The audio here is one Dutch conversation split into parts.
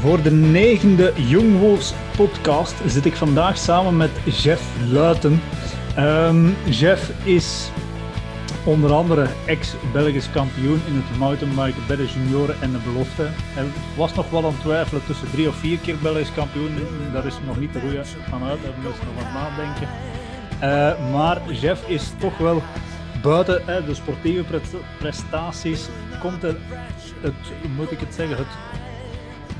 Voor de negende Jongwolfs podcast zit ik vandaag samen met Jeff Luiten. Um, Jeff is onder andere ex-Belgisch kampioen in het mountainbiken bij de junioren en de belofte. Hij was nog wel aan het twijfelen tussen drie of vier keer Belgisch kampioen. Daar is nog niet de goede van uit, daar moeten nog wat nadenken. Uh, maar Jeff is toch wel buiten de sportieve prestaties, komt er het, moet ik het zeggen, het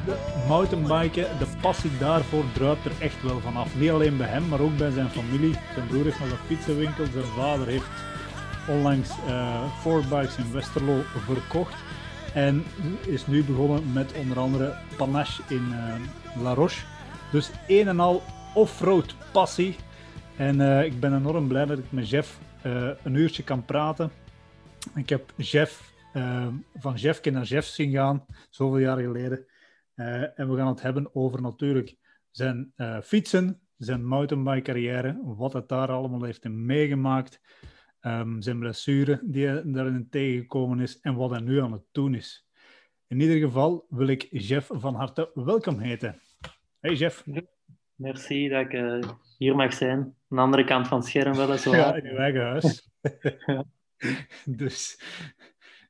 de mountainbiken, de passie daarvoor druipt er echt wel vanaf. Niet alleen bij hem, maar ook bij zijn familie. Zijn broer heeft nog een fietsenwinkel, zijn vader heeft onlangs uh, four bikes in Westerlo verkocht. En is nu begonnen met onder andere Panache in uh, La Roche. Dus een en al off-road passie. En uh, ik ben enorm blij dat ik met Jeff een uurtje kan praten. Ik heb Jeff van Jeffke naar Jeff zien gaan, zoveel jaar geleden. Uh, en we gaan het hebben over natuurlijk zijn uh, fietsen, zijn mountainbike carrière, wat het daar allemaal heeft meegemaakt, um, zijn blessure die hij daarin tegengekomen is en wat hij nu aan het doen is. In ieder geval wil ik Jeff van harte welkom heten. Hey Jeff. Merci dat ik uh, hier mag zijn. Aan de andere kant van het scherm wel eens. Ja, in je eigen huis. ja. Dus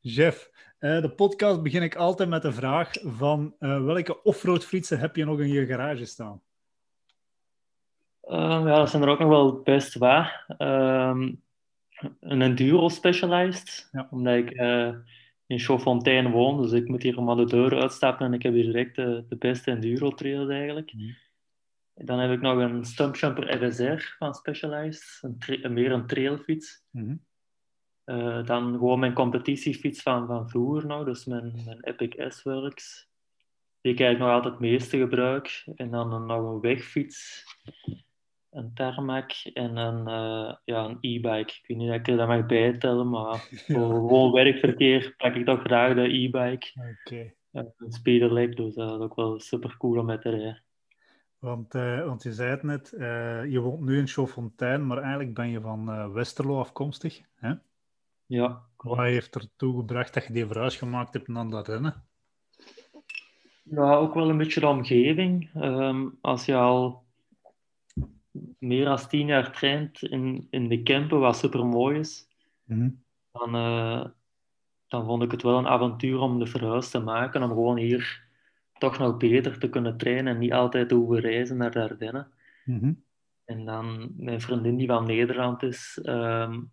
Jeff, uh, de podcast begin ik altijd met de vraag van uh, welke offroad fietsen heb je nog in je garage staan? Uh, ja, dat zijn er ook nog wel best waar. Ehm, een Enduro Specialized, ja. omdat ik uh, in Chaudfontaine woon, dus ik moet hier maar de deur uitstappen en ik heb hier direct de, de beste Enduro trails eigenlijk. Mm. Dan heb ik nog een Stumpjumper RSR van Specialized, een, meer een trailfiets. Mm uh, dan gewoon mijn competitiefiets van, van vroeger nog, dus mijn, mijn Epic S-Works. Die ik eigenlijk nog altijd het meeste gebruik. En dan een, nog een wegfiets, een Tarmac en een uh, ja, een e-bike. Ik weet niet of ik er dat mag bijtellen, maar voor gewoon werkverkeer pak ik toch graag de e-bike. Okay. Uh, een speederlek, dus dat is ook wel super cool om met te rijden. Want, uh, want je zei het net, je woont nu in Chaudfontaine, maar eigenlijk ben je van Westerlo afkomstig. Hè? Ja. Wat heeft ertoe gebracht dat je die verhuis gemaakt hebt naar dat rennen? Ja, ook wel een beetje de omgeving. Um, als je al meer dan tien jaar traint in, in de Kempen, wat super mooi is, mm dan, uh, dan vond ik het wel een avontuur om de verhuis te maken, om gewoon hier toch nog beter te kunnen trainen en niet altijd te hoeven reizen naar de Ardennen. Mm -hmm. En dan mijn vriendin die van Nederland is, um,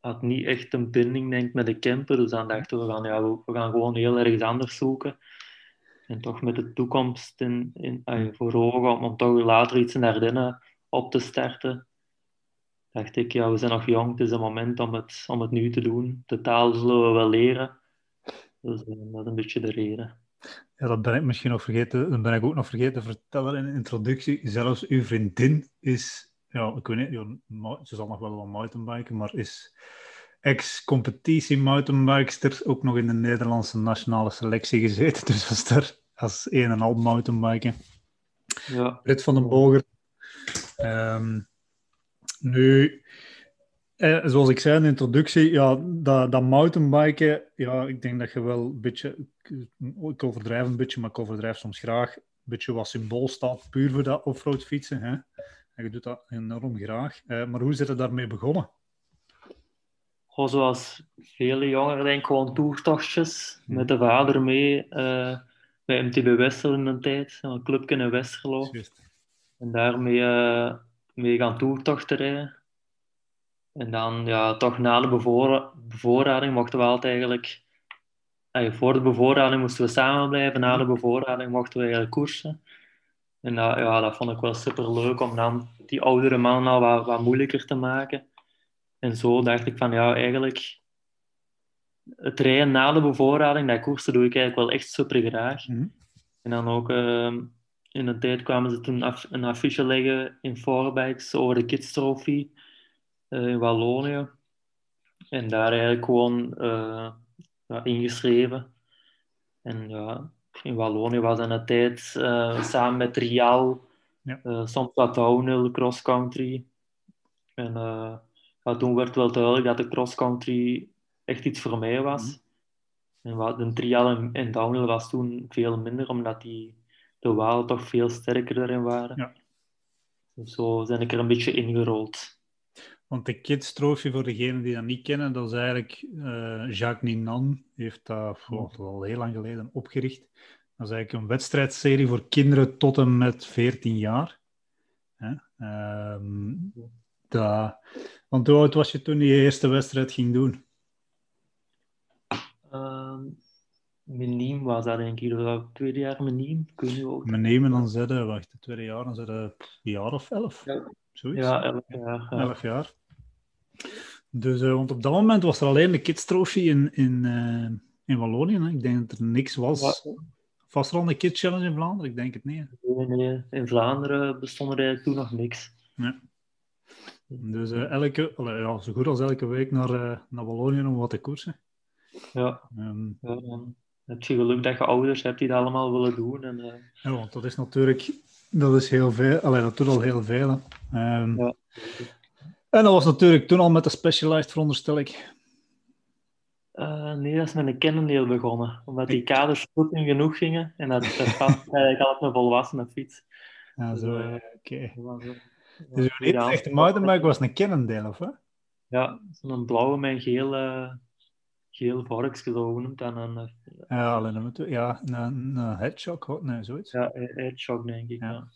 had niet echt een binding denk, met de camper. Dus dan dachten we, van, ja, we, gaan gewoon heel ergens anders zoeken. En toch met de toekomst in, in, voor ogen, om, om toch later iets in Ardennen op te starten, dacht ik, ja, we zijn nog jong, het is een moment om het, om het nu te doen. De taal zullen we wel leren. Dus uh, dat is een beetje de reden. Ja, dat ben ik misschien nog vergeten. Dat ben ik ook nog vergeten te vertellen in de introductie. Zelfs uw vriendin is ja, ik weet niet, ze zal nog wel wat mountainbiken, maar is ex-competitie mountainbikester, ook nog in de Nederlandse nationale selectie gezeten. Dus was daar als een en al mountainbiken. Ja. Britt van den Boger. Um, nu, eh, zoals ik zei in de introductie, ja, dat, dat mountainbiken, ja, ik denk dat je wel een beetje, ik overdrijf een beetje, maar ik overdrijf soms graag, een beetje wat symbool staat, puur voor dat offroad fietsen. Hè? En je doet dat enorm graag. Uh, maar hoe is het daarmee begonnen? Goh, zoals vele jongeren, denk ik, gewoon toertochtjes met de vader mee. Uh, bij MTB Westerlo in een tijd, een clubje in Westerlo. En daarmee uh, mee gaan toertochten rijden. En dan, ja, toch na de bevoor bevoorrading mochten we altijd eigenlijk... voor de bevoorrading moesten we samen blijven, na de bevoorrading mochten we eigenlijk koersen. En dat, ja, dat vond ik wel super leuk om dan die oudere man al wat, wat moeilijker te maken. En zo dacht ik van ja, eigenlijk het rijden na de bevoorrading, dat koersen doe ik eigenlijk wel echt super graag. Mhm. En dan ook uh, in de tijd kwamen ze toen af, een affiche leggen in Forbikes over de Kids Trophy uh, in Wallonië. En daar eigenlijk gewoon uh, ja, ingeschreven. En ja, in Wallonië was aan de tijd uh, samen met Rial, ja. uh, soms wat downhill, cross-country. En uh, ja, toen werd wel duidelijk dat de cross-country echt iets voor mij was. En wat, de trial en, en downhill was toen veel minder, omdat die, de walen toch veel sterker erin waren. Ja. Dus zo zijn ik er een beetje ingerold. Want de Kids Trophy, voor degenen die dat niet kennen, dat is eigenlijk uh, Jacques Ninan, heeft dat oh, al heel lang geleden opgericht. Dat is eigenlijk een wedstrijdserie voor kinderen tot en met 14 jaar. Hè? Ehm. Want hoe oud was je toen je eerste wedstrijd ging doen? Meniem was dat denk ik. Dat was tweede jaar Meniem. Meniem en dan zeiden, wacht, het tweede jaar, dan zeiden een jaar of elf. Ja, Zoiets. ja elf jaar. Ja. Elf jaar. Dus, uh, want op dat moment was er alleen de Kids Trophy in, in, uh, in Wallonië. Hè? Ik denk dat er niks was. Ja. Vast er al een Kids Challenge in Vlaanderen? Ik denk het niet. Nee, nee. In Vlaanderen bestond er toen nog niks. Ja. Dus uh, elke, ja, zo goed als elke week naar, naar Wallonië om wat te koersen. Ja. Um, ja dan heb je geluk dat je ouders hebt die dat allemaal willen doen. En, Ja, want dat is natuurlijk dat is heel veel. Allee, dat doet al heel veel. Um, ja. En dat was natuurlijk toen al met de Specialized, veronderstel ik. Uh, nee, dat is met een kennendeel begonnen. Omdat die kaders goed in genoeg gingen. En dat, dat gaat eigenlijk altijd een volwassene fiets. Ja, zo, uh, oké. Okay. Dus uw eerste echte mountainbike was een kennendeel, of hè? Ja, zo'n blauwe met geel, uh, geel vorkje, zo genoemd. En een, ja, alleen een, ja, een, een headshock, nee, zoiets. Ja, headshock, denk ik, ja. ja.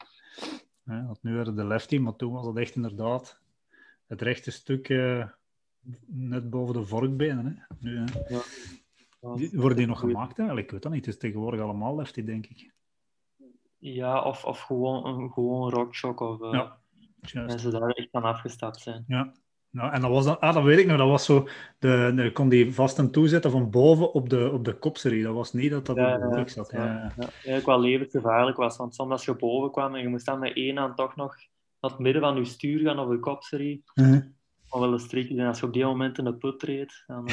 ja want nu waren de lefty, maar toen was het echt inderdaad het rechte stuk uh, net boven de vorkbenen. Hè? Nu, hè? Ja. Die, worden die nog gemaakt eigenlijk? Ik weet dat niet. Het is tegenwoordig allemaal lefty, denk ik. Ja, of, of gewoon een gewoon rockshock. Of uh, ja, mensen daar echt van afgestapt zijn. Ja. Nou, en dat was dan, ah, dat weet ik nog, dat was zo, de, de kon die vast en toezetten van boven op de, op de kopserie. Dat was niet dat dat ja, op de rug zat. Ja, ja. ja. Eigenlijk wel levensgevaarlijk was, want soms als je boven kwam en je moest dan met één aan toch nog naar het midden van je stuur gaan of je kopserie. Mm -hmm. Of wel een streekje. En als je op die moment in de put treedt, dan...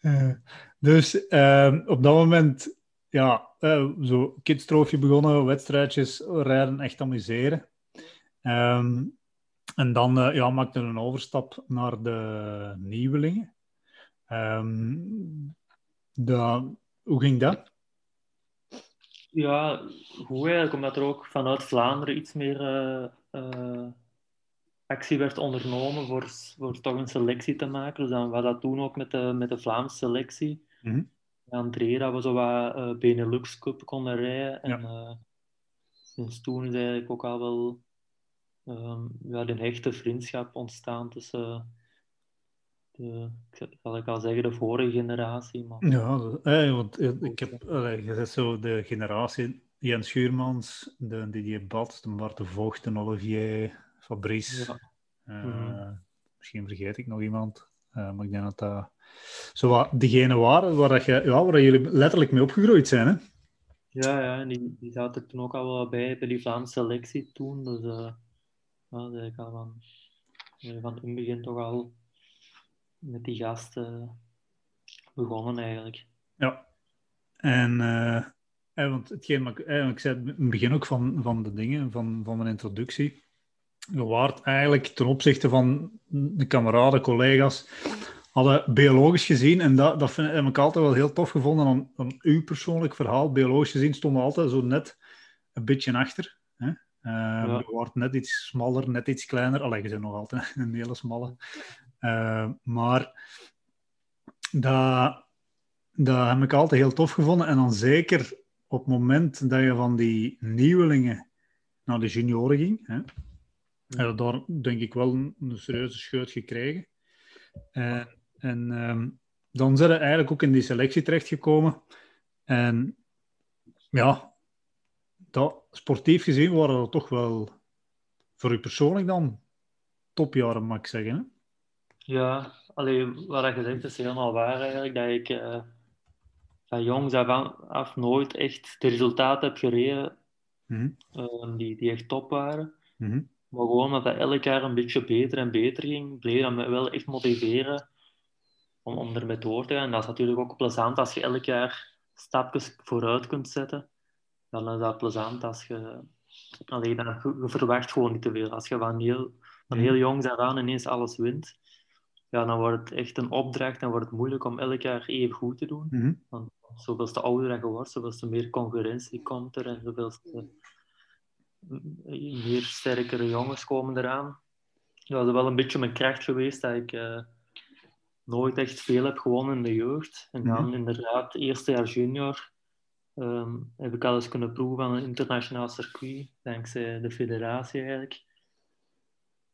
Uh, uh, dus uh, op dat moment, ja, uh, zo kidstroofje begonnen, wedstrijdjes, rijden, echt amuseren. Um, en dan ja, maakte een overstap naar de nieuwelingen. Um, de, hoe ging dat? Ja, goed eigenlijk, omdat er ook vanuit Vlaanderen iets meer uh, uh, actie werd ondernomen voor, voor toch een selectie te maken. Dus dan was dat toen ook met de, met de Vlaamse selectie. Mm -hmm. André, dat we zo wat uh, Benelux Cup konden rijden. En ja. sinds toen is eigenlijk ook al wel um, ja, een hechte vriendschap ontstaan tussen de, ik zal ik al zeggen, de vorige generatie. Maar... Ja, eh, want ik heb eh, je zo de generatie Jens Schuurmans, de Didier Bats, de Bart de Voogd, de Olivier, Fabrice. Ja. Uh, mm-hmm. Misschien vergeet ik nog iemand, uh, maar ik denk dat dat zo wat degene waren waar, dat je, ja, waar jullie letterlijk mee opgegroeid zijn. Hè? Ja, ja en die, die zaten toen ook al wel bij, bij die Vlaamse selectie toen. Dus uh, ja, dat ik al van, van het begin toch al met die gasten begonnen eigenlijk. Ja. En, uh, want hetgeen wat eh, ik zei in het begin ook van, van de dingen, van, van mijn introductie, je waard eigenlijk ten opzichte van de kameraden, collega's, hadden biologisch gezien, en dat, dat vind, heb ik altijd wel heel tof gevonden aan, aan uw persoonlijk verhaal, biologisch gezien stonden altijd zo net een beetje achter. Hè? Uh, ja. Je wordt net iets smaller, net iets kleiner. Allee, je bent nog altijd een hele smalle. Uh, maar dat, dat heb ik altijd heel tof gevonden. En dan zeker op het moment dat je van die nieuwelingen naar de junioren ging, hè, heb daar denk ik wel een, serieuze scheut gekregen. En, um, dan zijn we eigenlijk ook in die selectie terechtgekomen. En ja, dat, sportief gezien waren dat toch wel voor u persoonlijk dan topjaren, mag ik zeggen. Ja, alleen wat je zegt is helemaal waar eigenlijk. Dat ik uh, van jongs af, af nooit echt de resultaten heb gereden mm -hmm. die, die echt top waren. Mm -hmm. Maar gewoon dat dat elk jaar een beetje beter en beter ging, bleef dat me wel echt motiveren om, om ermee door te gaan. En dat is natuurlijk ook plezant als je elk jaar stapjes vooruit kunt zetten. Dan is dat plezant als je... Alleen dan, je verwacht gewoon niet te veel. Als je van heel, van mhm. heel jongs af aan ineens alles wint, ja, dan wordt het echt een opdracht. Dan wordt het moeilijk om elk jaar even goed te doen. Mhm. Want zoveel te ouder dat je wordt, zoveel te meer concurrentie komt er en zoveel te meer sterkere jongens komen eraan. Dat is wel een beetje mijn kracht geweest dat ik eh, nooit echt veel heb gewonnen in de jeugd. En dan Mhm. inderdaad, eerste jaar junior, ehm, heb ik alles kunnen proeven aan een internationaal circuit, dankzij de federatie eigenlijk.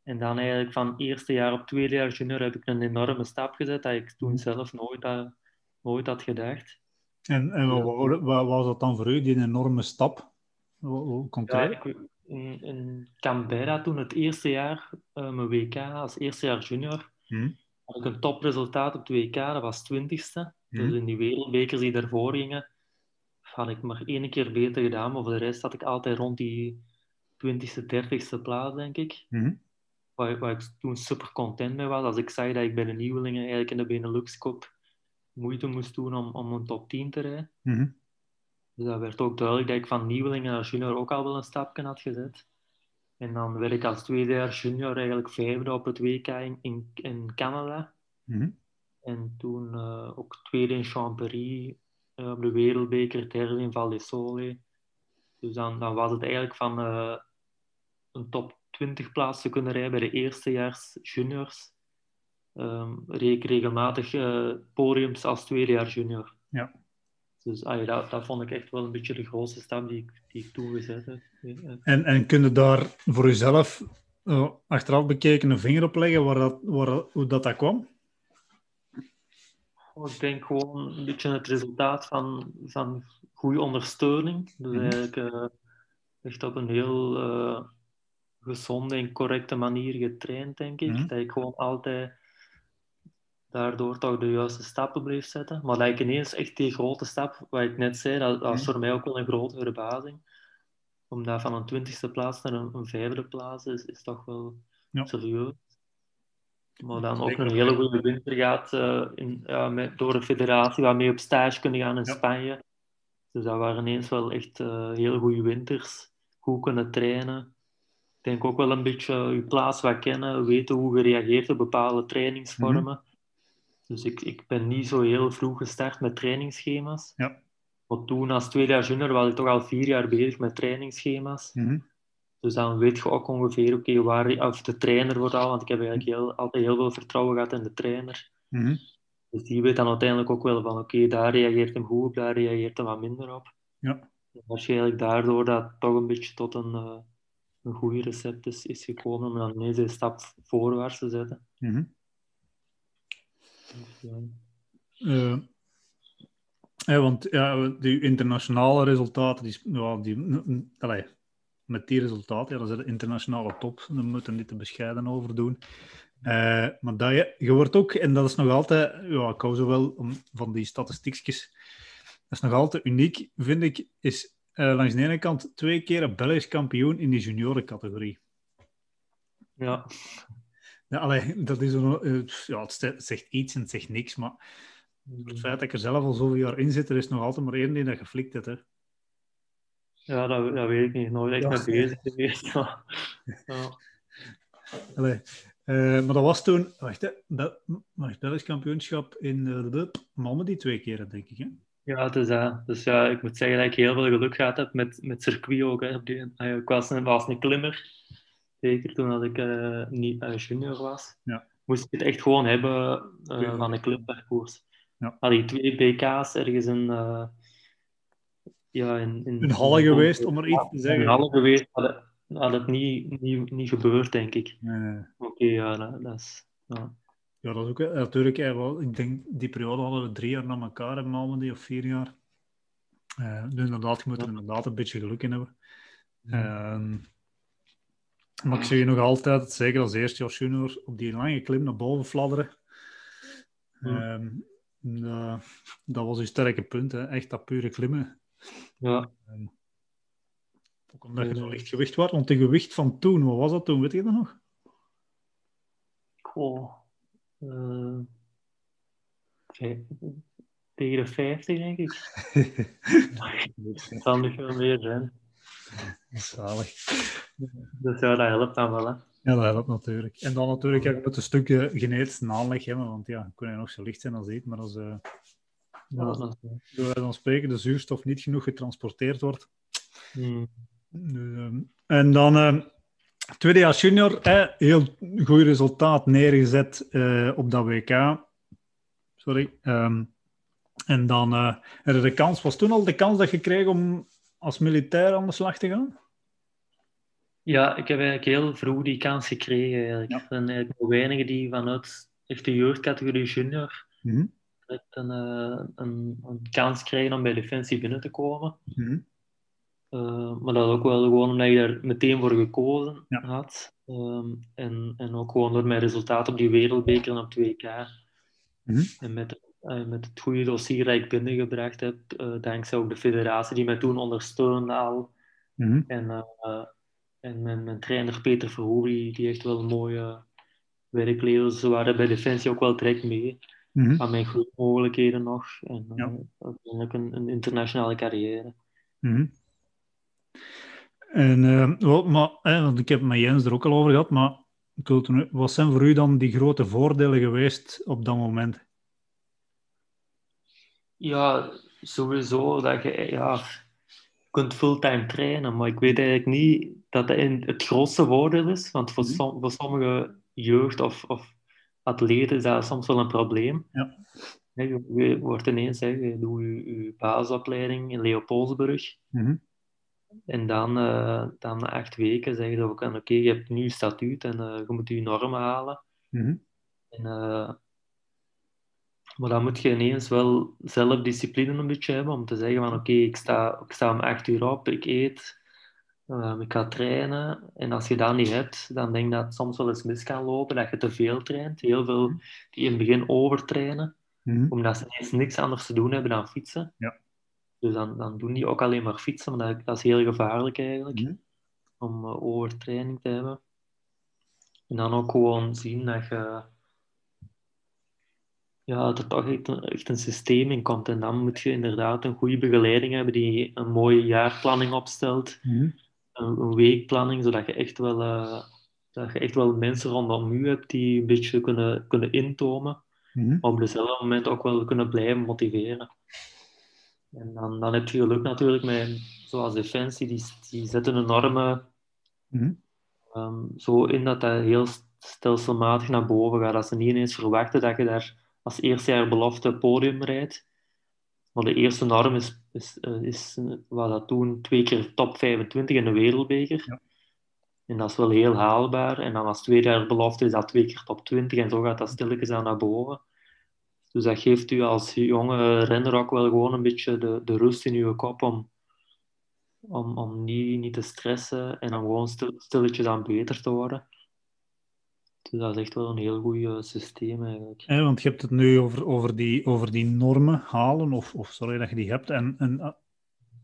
En dan eigenlijk van eerste jaar op tweede jaar junior heb ik een enorme stap gezet dat ik toen zelf nooit, had- nooit had gedacht. En, en wat, was dat dan voor u, die enorme stap? Ja, Concreet? ik, in, in Canberra toen het eerste jaar, eh, mijn WK als eerste jaar junior, Mhm. had ik een topresultaat op het WK, dat was twintigste. Mhm. Dus in die wereldbekers die daarvoor gingen, had ik maar één keer beter gedaan, maar voor de rest had ik altijd rond die twintigste, dertigste plaats, denk ik. Mhm. Waar, waar ik toen super content mee was. Als ik zag dat ik bij de nieuwelingen eigenlijk in de Benelux Cup moeite moest doen om, om een top 10 te rijden. Mhm. Dus dat werd ook duidelijk dat ik van nieuwelingen naar junior ook al wel een stapje had gezet. En dan werd ik als tweede jaar junior eigenlijk vijfde op het WK in, in, in Canada. Mhm. En toen eh, ook tweede in Chambéry, eh, op de Wereldbeker, derde in Val di Sole. Dus dan, dan was het eigenlijk van eh, een top 20 plaats te kunnen rijden bij de eerstejaars juniors. Ehm reed ik regelmatig eh, podiums als tweedejaars junior. Ja. Dus ah, ja, dat, dat vond ik echt wel een beetje de grootste stap die ik, die ik toen gezet heb. Ja. En, en kun je daar voor jezelf eh, achteraf bekeken een vinger op leggen waar dat, waar, hoe dat, dat kwam? Ik denk gewoon een beetje het resultaat van, van goede ondersteuning. Dus eigenlijk eh, echt op een heel gezonde en correcte manier getraind, denk ik. Mhm. Dat ik gewoon altijd daardoor toch de juiste stappen bleef zetten. Maar dat ik ineens echt die grote stap, wat ik net zei, dat, dat was Mhm. voor mij ook wel een grote verbazing. Omdat van een twintigste plaats naar een, een vijfde plaats is, is toch wel Ja. serieus. Maar dan ook een hele goede winter gaat uh, in, ja, met, door de federatie, waarmee op stage kunnen gaan in Ja. Spanje. Dus dat waren ineens wel echt uh, hele goede winters. Goed kunnen trainen. Ik denk ook wel een beetje je plaats wat kennen, weten hoe je reageert op bepaalde trainingsvormen. Mhm. Dus ik, ik ben niet zo heel vroeg gestart met trainingsschema's. Ja. Toen, als tweede jaar junior, was ik toch al vier jaar bezig met trainingsschema's. Mhm. Dus dan weet je ook ongeveer, oké, waar, of de trainer vooral, want ik heb eigenlijk heel, altijd heel veel vertrouwen gehad in de trainer. Mhm. Dus die weet dan uiteindelijk ook wel van, oké, daar reageert hem goed op, daar reageert hem wat minder op. Ja. En waarschijnlijk daardoor dat toch een beetje tot een, uh, een goede recept is, is gekomen, om dan een stap voorwaarts te zetten. Mhm. Dus, ja. Uh, ja, want ja, die internationale resultaten, die, ja, die, allez, met die resultaten, ja, dat is de internationale top, daar moeten we niet te bescheiden over doen. Uh, maar dat je, je wordt ook, en dat is nog altijd, ja, ik hou zo wel om, van die statistiekjes, dat is nog altijd uniek, vind ik, is uh, langs de ene kant twee keer een Belgisch kampioen in die juniorencategorie. Ja. Ja, allee, dat is een, uh, ja, het zegt iets en het zegt niks, maar het feit dat ik er zelf al zoveel jaar in zit, er is nog altijd maar één die dat geflikt heeft. Hè. Ja, dat, dat weet ik niet. Nooit echt ja. mee bezig geweest. ja. Allee, uh, maar dat was toen, wacht, hè, Belgisch kampioenschap in uh, de Malmedy twee keer, denk ik. Hè? Ja, het is dat. Dus ja, ik moet zeggen dat ik heel veel geluk gehad heb met, met circuit ook. Hè. Ik was een, was een klimmer, zeker toen dat ik uh, niet junior was. Ja. Moest ik het echt gewoon hebben van een klimparcours. Ja. Had ik twee BK's ergens in... Uh, ja, in, in, halle geweest, om er iets te zeggen. Een halle geweest, had het, had het niet, niet, niet gebeurd, denk ik. Nee, nee. Oké, okay, ja, dat, dat, is... Ja. Ja, dat is ook... Natuurlijk, wel, ik denk, die periode hadden we drie jaar na elkaar in Malmedy, of vier jaar. Uh, dus inderdaad, je moet er inderdaad een beetje geluk in hebben. Uh, maar ik zie je nog altijd, zeker als eerste jaar junior, op die lange klim naar boven fladderen. Um, dat, dat was uw sterke punt, hè. echt dat pure klimmen. Ja. Um, ook omdat je zo licht gewicht was, want het gewicht van toen, wat was dat toen, weet je dat nog? Goh. Uh, tegen de 50, denk ik. Het zal niet veel meer zijn. Zalig. Dus ja, dat helpt dan wel, hè. Ja, dat helpt natuurlijk. En dan natuurlijk heb je een stukje genetische aanleg hebben, want ja, kun je nog zo licht zijn als dit, maar als, uh, ja, dan spreken de zuurstof niet genoeg getransporteerd wordt. Hmm. Dus, ehm, en dan uh, tweede jaar junior, heel goed resultaat neergezet uh, op dat WK. Sorry. Um, en dan uh, de kans, was toen al de kans dat je kreeg om als militair aan de slag te gaan? Ja, ik heb eigenlijk heel vroeg die kans gekregen. Eigenlijk. Er zijn eigenlijk nog weinigen die vanuit echt de jeugdcategorie junior mm een, uh, een, een, kans krijgen om bij Defensie binnen te komen. Mm uh, maar dat ook wel gewoon omdat je daar meteen voor gekozen ja. had. Um, en, en ook gewoon door mijn resultaat op die wereldbeker en op 2K. Mm En met uh, met het goede dossier dat ik binnengebracht heb, uh, dankzij ook de federatie die mij toen ondersteunde al. Mm-hmm. En, en mijn, mijn, trainer Peter Verhoeven, die echt wel een mooie werklevers. Ze waren bij Defensie ook wel direct mee. Mm-hmm. Aan mijn groeimogelijkheden nog. En ja. uiteindelijk een, een, internationale carrière. Mm-hmm. En, maar, want ik heb het met Jens er ook al over gehad, maar wat zijn voor u dan die grote voordelen geweest op dat moment? Ja, sowieso dat je ja, kunt fulltime trainen, maar ik weet eigenlijk niet dat dat het grootste voordeel is, want voor, mhm. voor sommige jeugd of, of atleten is dat soms wel een probleem. Ja. je, je, wordt ineens, hè, je doet je, je basisopleiding in Leopoldsburg. Mhm. En dan, uh, dan na acht weken zeg je ook oké, je hebt nu statuut en uh, je moet je normen halen. Mhm. En uh, maar dan moet je ineens wel zelfdiscipline een beetje hebben om te zeggen van oké, ik, sta, ik sta om acht uur op, ik eet, um, ik ga trainen. En als je dat niet hebt, dan denk ik dat het soms wel eens mis kan lopen, dat je te veel traint. Heel veel die in het begin overtrainen, mm omdat ze ineens niks anders te doen hebben dan fietsen. Ja. Dus dan, dan doen die ook alleen maar fietsen, maar dat, dat is heel gevaarlijk eigenlijk, mm om uh, overtraining te hebben. En dan ook gewoon zien dat je ja, dat er toch echt een, echt een systeem in komt. En dan moet je inderdaad een goede begeleiding hebben die een mooie jaarplanning opstelt. Mhm. een, een, weekplanning, zodat je echt wel, uh, dat je echt wel mensen rondom je hebt die een beetje kunnen, kunnen intomen. Mm Maar op dezelfde moment ook wel kunnen blijven motiveren. En dan, dan heb je geluk natuurlijk met, zoals Defensie, die, die zetten een normen mm zo in dat dat heel stelselmatig naar boven gaat. Dat ze niet ineens verwachten dat je daar als eerste jaar belofte podium rijdt. Maar de eerste norm is, is, eh, is wat dat toen twee keer top 25 in de wereldbeker. Ja. En dat is wel heel haalbaar. En dan als tweede jaar belofte is dat twee keer top 20 en zo gaat dat stilletjes aan naar boven. Dus dat geeft u als jonge renner ook wel gewoon een beetje de, de rust in uw kop om, om, om niet, niet te stressen en om gewoon stil, stilletjes aan beter te worden. Dus dat is echt wel een heel goed eh, systeem eigenlijk. Ja, want je hebt het nu over, over, die, over die normen halen, of, of sorry dat je die hebt. En, en, eh,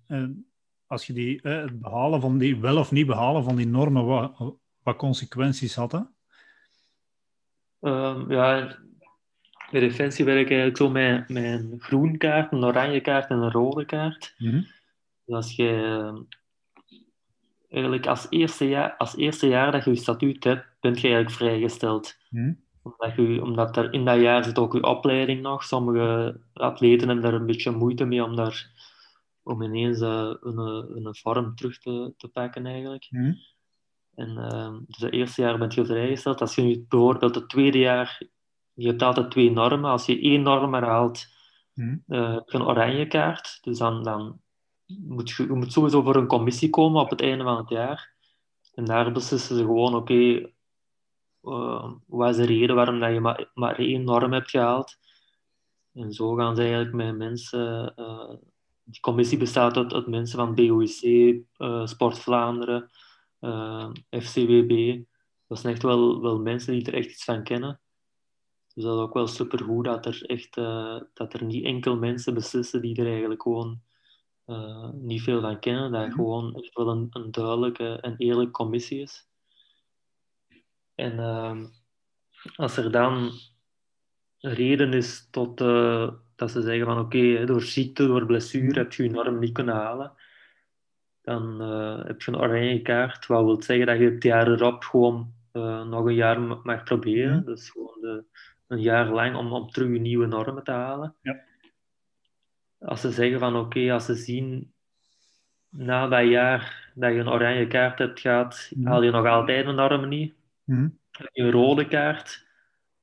en als je die, eh, het behalen van die, wel of niet behalen van die normen, wat, wat consequenties had dat? Um, ja, bij Defensie werk ik eigenlijk zo met, met een groen kaart, een oranje kaart en een rode kaart. Mm -hmm. Dus als je eigenlijk als eerste, jaar, als eerste jaar dat je je statuut hebt, bent je eigenlijk vrijgesteld. Hmm. Omdat, je, omdat er in dat jaar zit ook je opleiding nog. Sommige atleten hebben daar een beetje moeite mee om, daar, om ineens uh, een, een vorm terug te, te pakken eigenlijk. Hmm. En, uh, dus het eerste jaar bent je vrijgesteld. Als je nu bijvoorbeeld het tweede jaar, je hebt altijd twee normen. Als je één norm herhaalt, hmm. uh, heb je een oranje kaart. Dus dan, dan moet je, je moet sowieso voor een commissie komen op het einde van het jaar. En daar beslissen ze gewoon, oké, okay, uh, wat is de reden waarom dat je maar, maar één norm hebt gehaald? En zo gaan ze eigenlijk met mensen... Uh, die commissie bestaat uit, uit mensen van BOIC, uh, eh, Sport Vlaanderen, FCWB. Dat zijn echt wel, wel mensen die er echt iets van kennen. Dus dat is ook wel supergoed dat er echt dat er niet enkel mensen beslissen die er eigenlijk gewoon uh, niet veel van kennen, dat mhm. gewoon echt wel een, een duidelijke en eerlijke commissie is. En uh, als er dan reden is tot, uh, dat ze zeggen van oké, okay, door ziekte, door blessure heb je je norm niet kunnen halen, dan heb je een oranje kaart, wat wil zeggen dat je het jaar erop gewoon nog een jaar mag proberen. Dus gewoon de, een jaar lang om, om terug nieuwe normen te halen. Ja. Als ze zeggen van oké, als ze zien na dat jaar dat je een oranje kaart hebt gehad, Mhm. haal je nog altijd een norm niet. Je een rode kaart,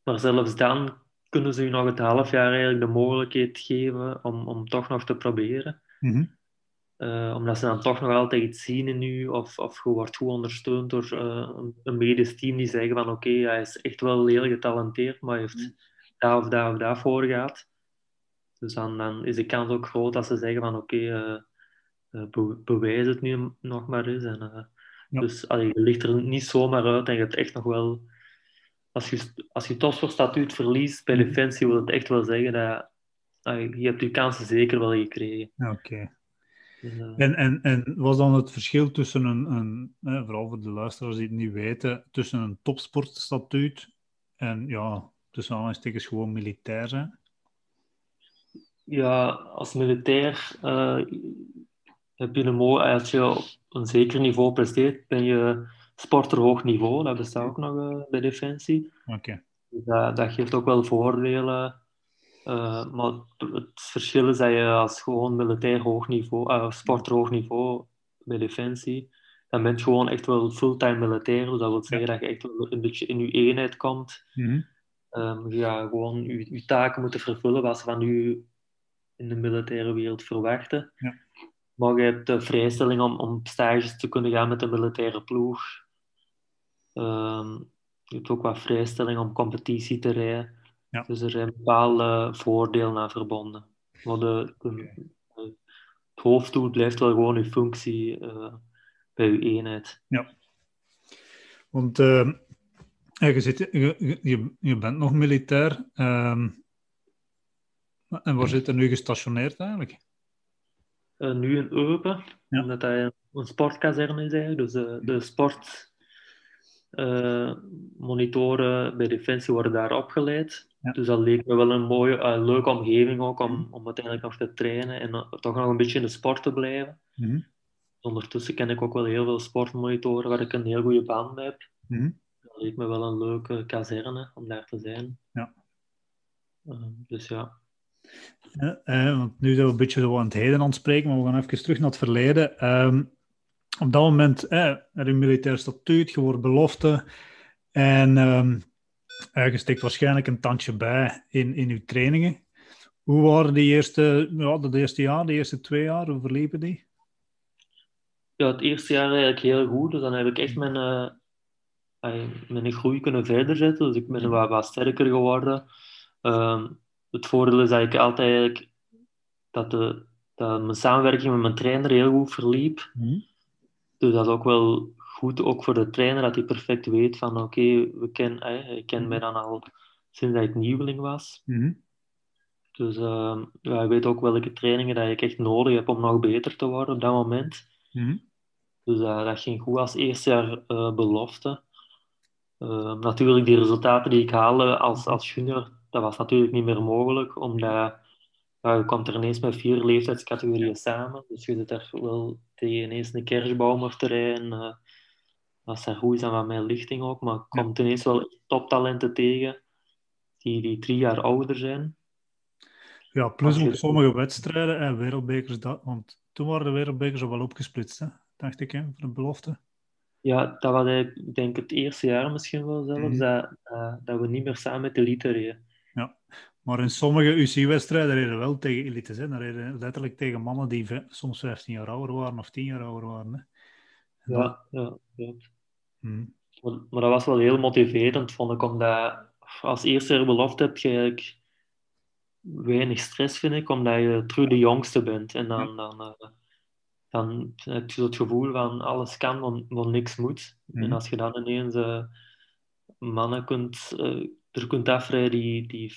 maar zelfs dan kunnen ze je nog het half jaar eigenlijk de mogelijkheid geven om, om toch nog te proberen. Mhm. Eh, omdat ze dan toch nog altijd iets zien in u, of, of je wordt goed ondersteund door eh, een, medisch team die zeggen van oké, hij is echt wel heel getalenteerd, maar hij heeft daar of daar of daar voor gehad. Dus dan, dan is de kans ook groot dat ze zeggen van oké, eh, eh, be- bewijs het nu nog maar eens. En, Ja. Dus allee, je ligt er niet zomaar uit en je hebt echt nog wel... Als je, als je topsportstatuut verliest bij Mhm. Defensie, wil het echt wel zeggen dat allee, je hebt je kansen zeker wel gekregen. Oké. Eh, En, en, en was dan het verschil tussen een, een eh, vooral voor de luisteraars die het niet weten, tussen een topsportstatuut en ja, tussen aanhalingstekens gewoon militair zijn? Ja, als militair eh, heb je een mooi, als je op een zeker niveau presteert, ben je sporter hoog niveau. Dat bestaat ook nog eh, bij Defensie. Oké. Dus dat, dat geeft ook wel voordelen. Eh, maar het verschil is dat je als gewoon militair hoog niveau, eh, sporter hoog niveau bij Defensie, dan ben je gewoon echt wel fulltime militair. Dus dat wil zeggen dat je echt wel een beetje in je eenheid komt. Ehm, je gaat gewoon je, je taken moeten vervullen wat ze van u in de militaire wereld verwachten. Ja. Maar je hebt de vrijstelling om, om stages te kunnen gaan met de militaire ploeg. Ehm, je hebt ook wat vrijstelling om competitie te rijden. Ja. Dus er zijn bepaalde voordelen aan verbonden. Maar de, de- het hoofddoel blijft wel gewoon je functie eh, bij je eenheid. Want eh, je, zit, je, je- je, bent nog militair. ehm, en waar zit er nu gestationeerd eigenlijk? Eh, nu in Eupen, Ja. omdat dat een, een sportkazerne is eigenlijk. Dus de, de sportmonitoren bij Defensie worden daar opgeleid. Ja. Dus dat leek me wel een mooie, eh, leuke omgeving ook om, om uiteindelijk nog te trainen en eh, toch nog een beetje in de sport te blijven. Mhm. Ondertussen ken ik ook wel heel veel sportmonitoren waar ik een heel goede band mee heb. Mhm. Dat leek me wel een leuke kazerne om daar te zijn. Ja. Eh, dus ja. Ja, want nu zijn we een beetje zo aan het heden aan het spreken, maar we gaan even terug naar het verleden. Ehm, op dat moment, eh, er een militair statuut, je wordt belofte en ehm, eh, je steekt waarschijnlijk een tandje bij in, in je trainingen. Hoe waren die eerste, ja, dat eerste jaar, de eerste twee jaar, hoe verliepen die? Ja, het eerste jaar eigenlijk heel goed. Dus dan heb ik echt mijn, eh, ay, mijn groei kunnen verder zetten. Dus ik ben wat, wat sterker geworden. Ehm, het voordeel is dat ik altijd eigenlijk dat, de, dat mijn samenwerking met mijn trainer heel goed verliep. Dus dat is ook wel goed, ook voor de trainer, dat hij perfect weet van oké, we ken, ik ken mij dan al sinds dat ik nieuweling was. Mhm. Dus ehm, ja, hij weet ook welke trainingen dat ik echt nodig heb om nog beter te worden op dat moment. Mhm. Dus eh, dat ging goed als eerste jaar eh, belofte. Eh, natuurlijk, die resultaten die ik haalde als, als junior, dat was natuurlijk niet meer mogelijk, omdat ja, je komt er ineens met vier leeftijdscategorieën samen. Dus je zit er wel tegen ineens een kerstboom te rijden. Eh dat is daar goed is aan wat mijn lichting ook, maar je komt ineens wel toptalenten tegen die, die drie jaar ouder zijn. Ja, plus je- op sommige wedstrijden en wereldbekers, dat, want toen waren de wereldbekers al wel opgesplitst, hè, dacht ik, hè, voor de belofte. Ja, dat was ik denk het eerste jaar misschien wel zelfs, Mhm. dat, dat, dat we niet meer samen met de elite reden. Maar in sommige UC-wedstrijden reden wel tegen elites. Hè. Dan reden letterlijk tegen mannen die soms 15 jaar ouder waren of 10 jaar ouder waren. Hè. Ja, ja, ja. Hm. Maar, maar dat was wel heel motiverend, vond ik, omdat als eerste belofte heb je eigenlijk weinig stress, vind ik, omdat je terug de jongste bent. En dan, dan, eh, dan heb je het gevoel van alles kan, maar niks moet. En als je dan ineens eh, mannen kunt, eh, er kunt afrijden die, die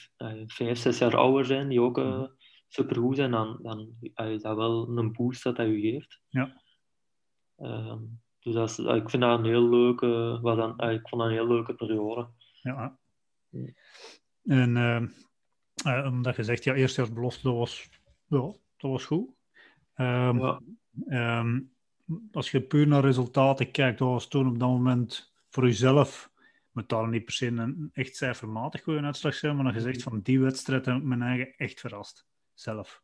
vijf, zes jaar ouder zijn, die ook eh, supergoed zijn, dan, dan is dat wel een boost dat dat je geeft. Ja. Ehm, dus dat is, eh, ik vind dat een heel leuke, was dan, eh, ik vond dat een heel leuke periode. Ja. En eh, eh, omdat je zegt, ja, eerstejaarsbelofte, dat was, ja, dat was goed. Ehm, Ja. ehm, als je puur naar resultaten kijkt, wat was toen op dat moment voor jezelf moet daar niet per se een echt cijfermatig goede uitslag zijn, maar dan gezegd van die wedstrijd heb ik mijn eigen echt verrast. Zelf.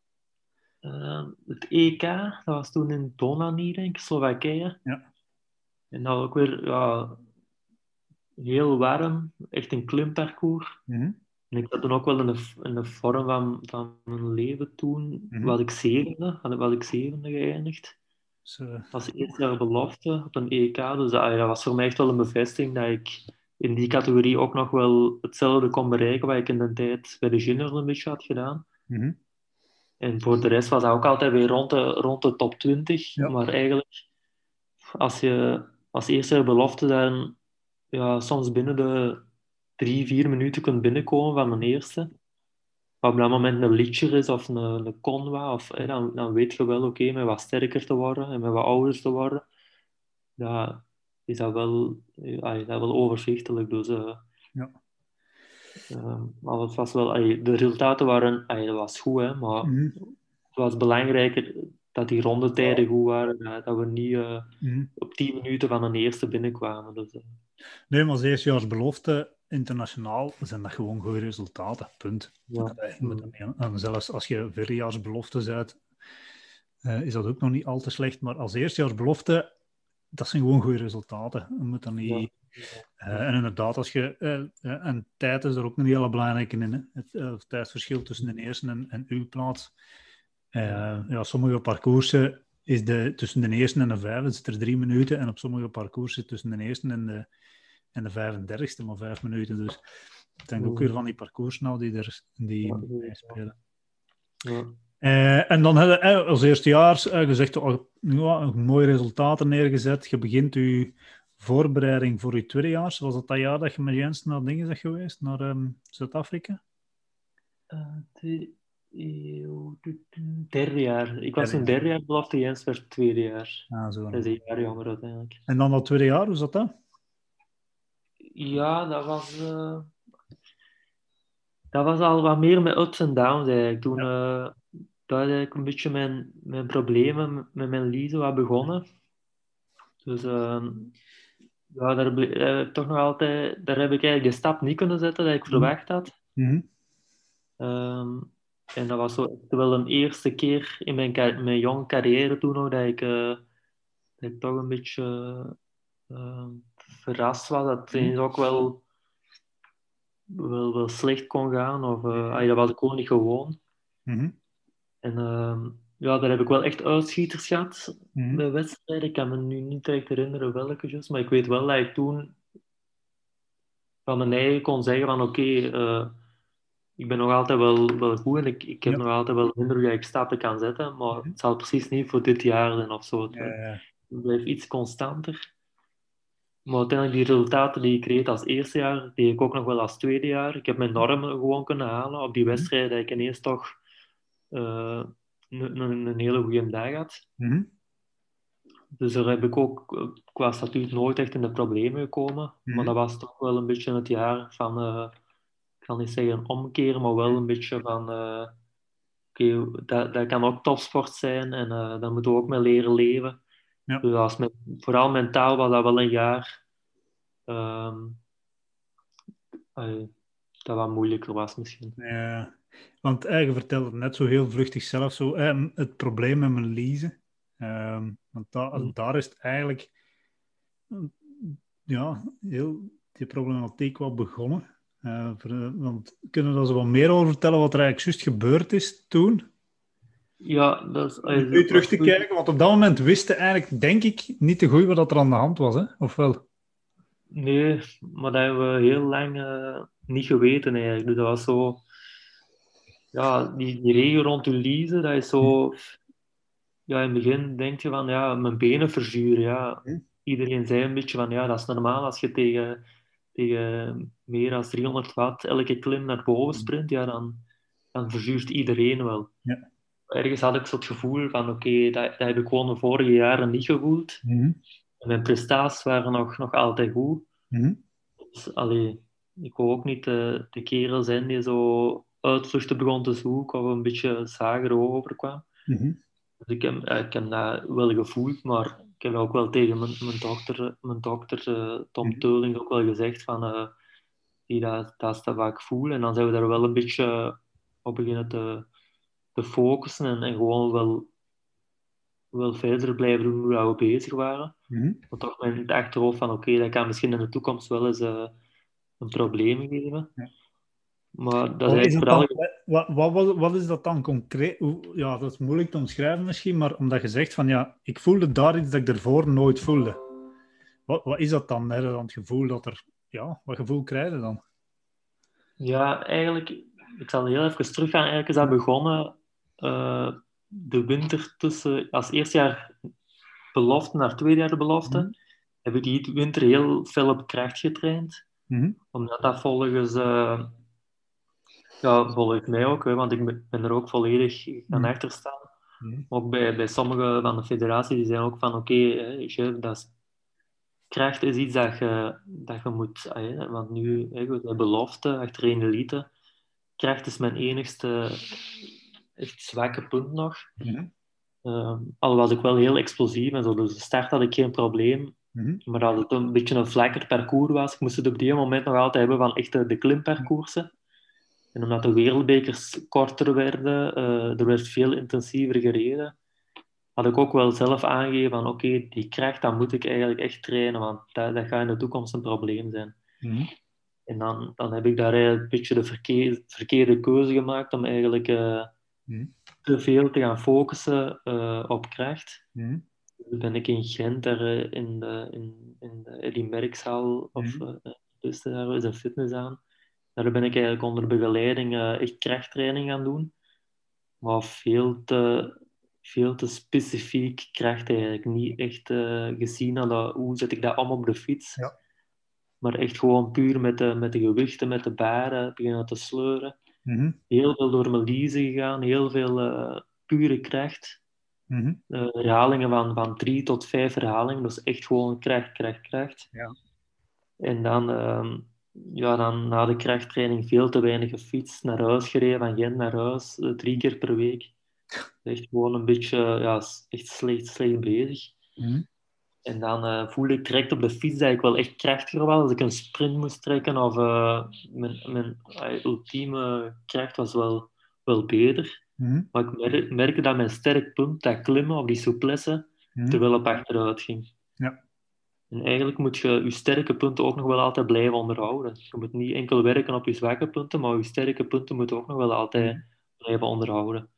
Uh, het EK, dat was toen in Donani, denk ik, Slowakije. Ja. En dat ook weer ja, heel warm, echt een klimparcours. Mm En ik had toen ook wel in de, in de vorm van, van mijn leven toen, Mhm. was ik zevende, had, ik zevende geëindigd. Eh, als eerste jaar belofte op een EK. Dus dat, dat was voor mij echt wel een bevestiging dat ik in die categorie ook nog wel hetzelfde kon bereiken wat ik in de tijd bij de juniors een beetje had gedaan. mhm. En voor de rest was dat ook altijd weer rond de, rond de top 20. Ja. Maar eigenlijk, als je als eerste belofte dan ja, soms binnen de drie, vier minuten kunt binnenkomen van mijn eerste. Wat op dat moment een liedje is of een, een conwa, of, hè, dan, dan weet je wel, oké, met wat sterker te worden en met wat ouder te worden, ja, is dat wel, ja, is dat wel overzichtelijk. Dus, eh, Ja. eh, maar het was wel, de resultaten waren, dat was goed, hè, maar Mhm. het was belangrijker dat die rondetijden goed waren, dat, dat we niet eh, Mhm. op 10 minuten van een eerste binnenkwamen. Dus, eh, Nee, maar als eerstejaars belofte internationaal zijn dat gewoon goede resultaten. Punt. ja. En zelfs als je verjaarsbelofte eh, is dat ook nog niet al te slecht. Maar als eerstejaarsbelofte, dat zijn gewoon goede resultaten. Je moet dan niet... Ja. Eh, en inderdaad, als je, eh, eh, en tijd is er ook een hele belangrijke in. Hè? Het, eh, het tijdsverschil tussen de eerste en, en uw plaats. Eh, ja, sommige parcoursen is de, tussen de eerste en de vijfde zit er drie minuten. En op sommige parcoursen tussen de eerste en de, en de 35ste maar vijf minuten. Dus het hangt ook weer van die parcours nou die er die Ja. Ja. Eh, en dan hebben we eh, als eerstejaars eh, gezegd, oh, ja, mooie resultaten neergezet. Je begint je voorbereiding voor je tweedejaars. Was dat dat jaar dat je met Jens naar dingen bent geweest, naar ehm, Zuid-Afrika? Eh, derde jaar. Ik was een derde jaar belofte, Jens werd tweede jaar. Ah, zo. Dat is een jaar jonger uiteindelijk. En dan dat tweede jaar, hoe zat dat? Ja, dat was, eh, dat was al wat meer met ups en downs eigenlijk. Toen dat is eigenlijk een beetje mijn, mijn problemen met mijn Lise wat begonnen. Dus ehm, ja, daar, ik toch nog altijd, daar heb ik eigenlijk de stap niet kunnen zetten dat ik verwacht had. Mhm. Ehm, en dat was zo wel een eerste keer in mijn, mijn jonge carrière toen nog dat ik, eh, dat ik toch een beetje eh, verrast was dat het ook wel, wel, wel slecht kon gaan. Of, ah, dat was ik gewoon niet gewoon. Mhm. En ehm, ja, daar heb ik wel echt uitschieters gehad Mhm. bij wedstrijden. Ik kan me nu niet direct herinneren welke, juist, maar ik weet wel dat ik toen van mijn eigen kon zeggen van oké, eh, ik ben nog altijd wel, wel goed en ik, ik heb Ja. nog altijd wel de indruk dat ik stappen kan zetten, maar het zal precies niet voor dit jaar zijn of zo. Het Ja, blijft iets constanter. Maar uiteindelijk die resultaten die ik reed als eerste jaar, die ik ook nog wel als tweede jaar. Ik heb mijn normen gewoon kunnen halen op die wedstrijden dat ik ineens toch eh, een, hele goede dag had. Mhm. Dus daar heb ik ook eh, qua statuut nooit echt in de problemen gekomen. Mhm. Maar dat was toch wel een beetje het jaar van, eh, kan niet zeggen omkeren, maar wel een beetje van, eh, oké, dat, dat kan ook topsport zijn en eh daar moeten we ook mee leren leven. Ja. Dus als men, vooral mentaal was dat wel een jaar ehm, eh, dat wat moeilijker was misschien. Ja, want eh, je vertelde het net zo heel vluchtig zelf zo, eh, het probleem met mijn leasen. Ehm, want da- Mm. daar is het eigenlijk, ja, heel die problematiek wel begonnen. Voor- want kunnen we daar zo wat meer over vertellen wat er eigenlijk juist gebeurd is toen? Ja, dat is... Om nu terug te kijken, want op dat moment wisten eigenlijk, denk ik, niet te goed wat er aan de hand was, hè? of wel? Nee, maar dat hebben we heel lang eh, niet geweten eigenlijk. Dus dat was zo... Ja, die, die regen rond Ulise, dat is zo... Ja, in het begin denk je van, ja, mijn benen verzuren, ja. Hm. Iedereen zei een beetje van, ja, dat is normaal als je tegen, tegen meer dan 300 watt elke klim naar boven sprint, ja, dan, dan verzuurt iedereen wel. Ja. Ergens had ik zo het gevoel van, oké, dat, dat heb ik gewoon de vorige jaren niet gevoeld. Mhm. En mijn prestaties waren nog, nog altijd goed. Dus, allee, ik wou ook niet de, de kerel zijn die zo uitvluchten begon te zoeken of een beetje zager overkwam. Mhm. Dus ik heb, ik heb dat wel gevoeld, maar ik heb ook wel tegen mijn, mijn dokter, mijn dokter Tom mhm. Teuling ook wel gezegd van die dat, dat is dat wat ik voel. En dan zijn we daar wel een beetje op beginnen te, te focussen en, en gewoon wel, wel verder blijven doen hoe we bezig waren. Mm Want toch met het achterhoofd van oké, dat kan misschien in de toekomst wel eens uh, een probleem geven. Ja. Maar dat is, vooral... wat, wat, wat, wat, is dat dan concreet? Ja, dat is moeilijk te omschrijven misschien, maar omdat je zegt van ja, ik voelde daar iets dat ik ervoor nooit voelde. Wat, wat is dat dan? Hè? Dan het gevoel dat er, ja, wat gevoel krijg je dan? Ja, eigenlijk, ik zal heel even teruggaan. Eigenlijk is dat begonnen uh, de winter tussen, als eerste jaar belofte naar tweede jaar de belofte, mm -hmm. heb ik die winter heel veel op kracht getraind. Mm Omdat dat volgens, uh, ja, volgens mij ook, hè, want ik ben er ook volledig aan mm achter staan. Mhm. Ook bij, bij sommige van de federaties, die zijn ook van oké, okay, dat is kracht is iets dat je, dat je moet... Want nu, de belofte, achter een elite, kracht is mijn enigste echt zwakke punt nog. Mm al was ik wel heel explosief en zo, dus de start had ik geen probleem. Mhm. Maar als het een beetje een vlakker parcours was, ik moest het op die moment nog altijd hebben van echt de klimparcoursen. En omdat de wereldbekers korter werden, uh, er werd veel intensiever gereden had ik ook wel zelf aangegeven van oké, die kracht, dan moet ik eigenlijk echt trainen, want dat, dat gaat in de toekomst een probleem zijn. Mhm. En dan, dan heb ik daar eigenlijk een beetje de verkeerde, verkeerde keuze gemaakt om eigenlijk uh, te veel te gaan focussen uh, op kracht. Mm. Dus ben ik in Gent, daar, in, de, in, in de of dus daar is een fitness aan. Daar ben ik eigenlijk onder begeleiding echt krachttraining gaan doen. Maar veel te veel te specifiek kracht eigenlijk. Niet echt uh, gezien aan hoe zet ik dat om op de fiets. Ja. Maar echt gewoon puur met de, met de gewichten, met de baren beginnen te sleuren. Mm Heel veel door mijn liezen gegaan, heel veel uh, pure kracht. Mm -hmm. uh, herhalingen van, van drie tot vijf herhalingen, dus echt gewoon kracht, kracht, kracht. Ja. En dan, uh, ja, dan na de krachttraining veel te weinig gefietst, naar huis gereden, van Gent naar huis, drie keer per week. Echt gewoon een beetje, ja, echt slecht, slecht bezig. Mm. En dan uh, voelde ik direct op de fiets dat ik wel echt krachtiger was. Als ik een sprint moest trekken of uh, mijn, mijn uh, ultieme kracht was wel, wel beter. Mm. Maar ik mer merkte dat mijn sterk punt, dat klimmen of die souplesse, mm. terwijl op achteruit ging. Ja. En eigenlijk moet je je sterke punten ook nog wel altijd blijven onderhouden. Je moet niet enkel werken op je zwakke punten, maar je sterke punten moeten ook nog wel altijd blijven onderhouden.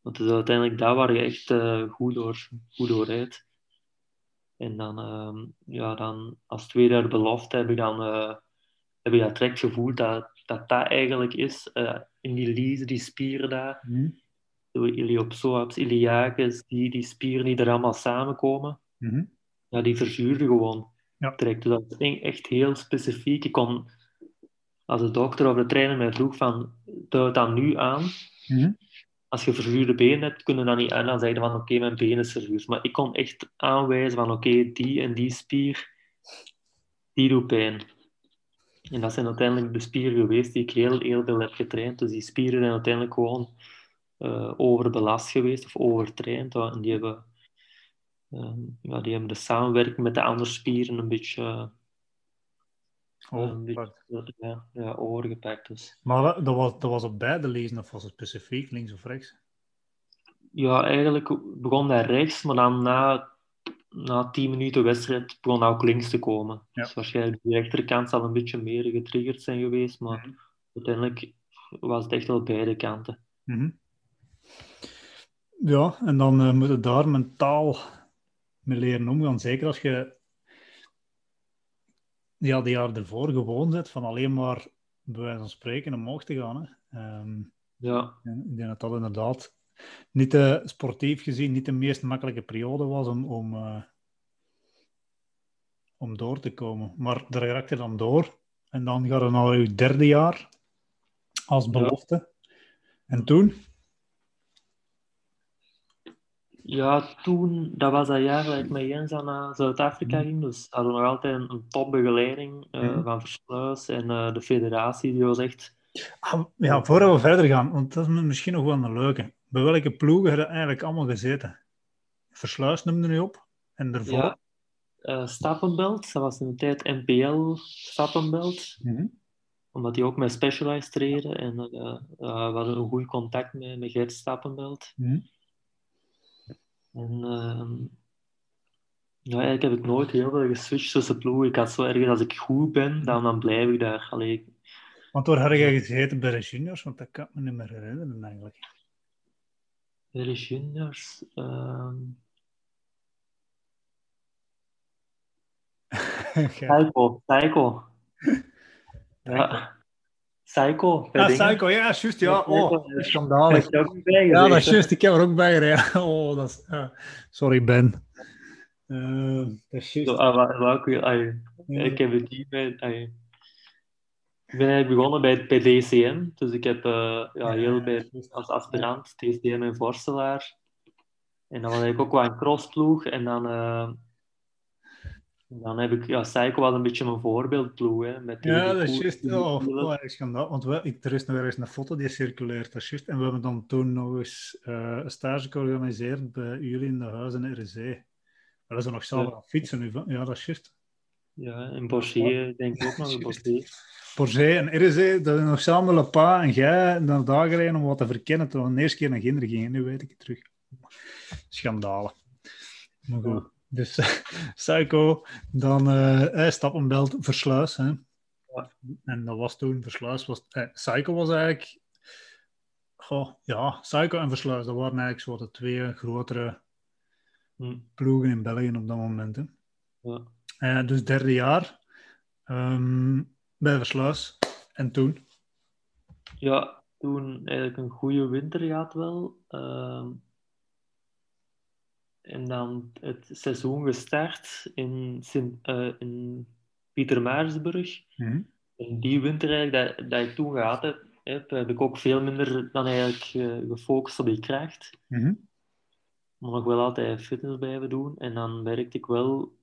Want het is uiteindelijk daar waar je echt uh, goed, door, goed door rijdt. En dan, uh, ja, dan als tweede jaar belofte heb ik dan uh, heb ik dat direct gevoeld dat, dat dat eigenlijk is. Uh, in die lies, die spieren daar. Mm. Iliopsoaps, iliacus, die, die spieren die er allemaal samenkomen. Mm Ja, die verzuurden gewoon. Ja. Direct. Dus dat is echt heel specifiek. Ik kon, als de dokter of de trainer mij vroeg van, duid dat nu aan. Mm als je verzuurde benen hebt, kunnen dan niet aan dan zeggen van oké, mijn benen is verzuurd. Maar ik kon echt aanwijzen van oké, die en die spier, die doet pijn. En dat zijn uiteindelijk de spieren geweest die ik heel, heel veel heb getraind. Dus die spieren zijn uiteindelijk gewoon uh, overbelast geweest of overtraind. En die hebben, uh, ja, die hebben de samenwerking met de andere spieren een beetje Oh, ja, ja, overgepakt. Dus. Maar dat was, dat was op beide lezen of was het specifiek links of rechts? Ja, eigenlijk begon hij rechts, maar dan na, na tien minuten wedstrijd begon hij ook links te komen. Ja. Dus waarschijnlijk de rechterkant zal een beetje meer getriggerd zijn geweest, maar mhm. uiteindelijk was het echt wel beide kanten. Mm Ja, en dan uh, moet je daar mentaal mee leren omgaan. Zeker als je ja, die jaar ervoor gewoon zit van alleen maar bij wijze van spreken omhoog te gaan. Hè. Um, ja. Ik denk dat dat inderdaad niet uh, sportief gezien niet de meest makkelijke periode was om, om, uh, om door te komen. Maar daar raakte je dan door. En dan gaat het naar je derde jaar als belofte. En toen? Ja, toen, dat was dat jaar dat ik met Jens naar Zuid-Afrika mhm. ging. Dus hadden we nog altijd een, topbegeleiding uh, van Versluis en uh, de federatie. Die was echt... Ah, ja, voordat we verder gaan, want dat is misschien nog wel een leuke. bij welke ploegen heb je eigenlijk allemaal gezeten? Versluis noemde nu op. En daarvoor? Ja, uh, Stappenbelt. Dat was in de tijd NPL Stappenbelt. Mm Omdat die ook met Specialized treden. En we hadden een goed contact met, met Gert Stappenbelt. Mm En uh, ja, eigenlijk heb ik nooit heel veel geswitcht tussen ploegen. Ik had zo ergens, als ik goed ben, dan, dan blijf ik daar. Allee, want waar had jij gezeten bij de juniors? Want dat kan ik me niet meer herinneren eigenlijk. Bij de juniors... Uh... Psycho, Psycho. ja. Psycho. Ja, Psycho, ja, juist, ja. Oh, schandalig. Ja, dat is juist, ik heb er ook bij gereden. Oh, dat is... Uh, sorry, Ben. Uh, dat is juist. Uh, ik heb het niet bij... Ik ben eigenlijk begonnen bij, bij DCM. Dus ik heb uh, ja, heel bij, als aspirant DCM en Vorstelaar. En dan was ik ook wel een crossploeg. En dan, uh, dan heb ik... Ja, Psycho was een beetje mijn voorbeeldploeg. Hè, met die, ja, dat is juist. Oh, oh, schandaal. Want we, ik, er is nog eens een foto die circuleert. Dat is juist. En we hebben dan toen nog eens uh, een stage georganiseerd bij jullie in de huizen in RZ. Maar dat is nog zelf ja. fietsen nu. Ja, dat is juist. Ja, in Bossier denk ik ook nog. En RZ, dat is nog samen Le Pa en jij naar daar gereden om wat te verkennen toen we de eerste keer naar Ginder gingen. Nu weet ik het terug. Schandalen. Maar goed. Dus Psycho, dan uh, Stappenbelt, Versluis. Hè. Ja. En dat was toen, Versluis was... Eh, Psycho was eigenlijk... Goh, ja, Psycho en Versluis, dat waren eigenlijk zo de twee grotere hm. ploegen in België op dat moment. Hè. Ja. Uh, dus derde jaar. Um, bij Versluis. En toen? Ja, toen eigenlijk een goede winter gehad wel. Uh, en dan het seizoen gestart in, Sint, uh, in Pietermaarsburg. Mm En die winter eigenlijk dat, dat ik toen gehad heb, heb, heb ik ook veel minder dan eigenlijk uh, gefocust op die kracht. Mm -hmm. Maar nog wel altijd fitness blijven doen. En dan werkte ik wel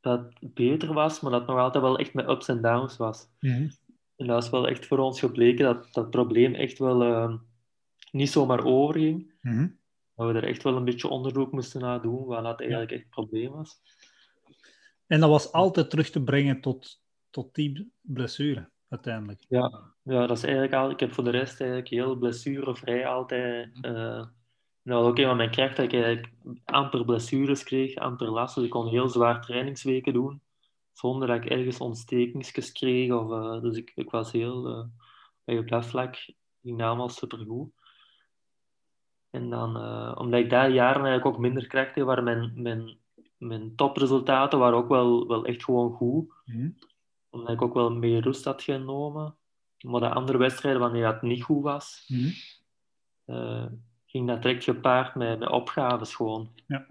dat beter was, maar dat nog altijd wel echt met ups en downs was. Mhm. En dat is wel echt voor ons gebleken dat dat probleem echt wel uh, niet zomaar overging. Mm Dat we er echt wel een beetje onderzoek moesten naar doen, wat dat eigenlijk echt het probleem was. En dat was altijd terug te brengen tot, tot die blessure, uiteindelijk. Ja, ja, dat is eigenlijk al. Ik heb voor de rest eigenlijk heel blessurevrij altijd uh, nou, ook een van mijn krachten dat ik eigenlijk amper blessures kreeg, amper last. Dus ik kon heel zwaar trainingsweken doen, zonder dat ik ergens ontstekings kreeg. Of, uh, dus ik, ik was heel, uh, op dat vlak ging allemaal supergoed. En dan, uh, omdat ik daar jaren eigenlijk ook minder kracht waren mijn, mijn, mijn topresultaten waren ook wel, wel echt gewoon goed. Mm. Omdat ik ook wel meer rust had genomen. Maar de andere wedstrijden, wanneer dat niet goed was, mm ging dat direct gepaard met, met opgaves gewoon. Ja.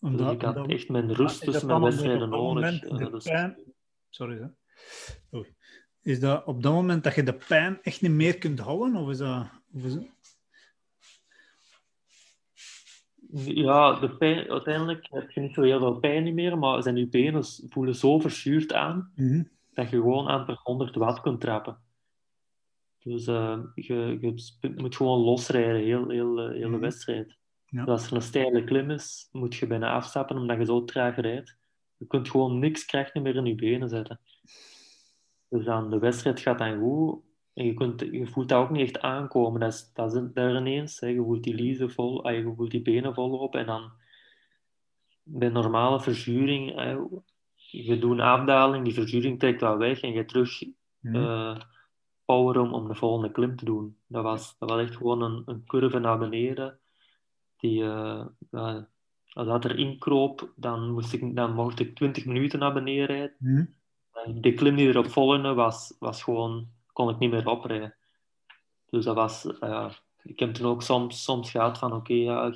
Dus ik had echt mijn rust tussen mijn wedstrijden nodig. Uh, dus... pijn... Sorry, hè. Oei. Is dat op dat moment dat je de pijn echt niet meer kunt houden? Of is dat... Of is dat... Ja, de pijn, uiteindelijk heb je niet zo heel veel pijn meer, maar zijn je benen voelen zo verzuurd aan mm -hmm. dat je gewoon aan per 100 watt kunt trappen. Dus uh, je, je, moet gewoon losrijden, heel, heel, uh, hele mm. wedstrijd. Ja. Dus als er een steile klim is, moet je bijna afstappen omdat je zo traag rijdt. Je kunt gewoon niks kracht meer in je benen zetten. Dus dan de wedstrijd gaat dan goed. En je, kunt, je voelt dat ook niet echt aankomen. Dat is, dat is daar ineens. Hè. Je voelt die liezen vol, ah, je voelt die benen volop. En dan bij normale verzuring, hè, je doet een afdaling, die verzuring trekt wel weg en je terug... Mm. Uh, power om, om de volgende klim te doen. Dat was, dat was echt gewoon een, een curve naar beneden. Die, uh, uh, als dat erin kroop, dan, moest ik, dan mocht ik 20 minuten naar beneden rijden. Mm. De klim die erop volgde, was, was gewoon, kon ik niet meer oprijden. Dus dat was, uh, ik heb toen ook soms, soms gehad van, oké, okay, ja,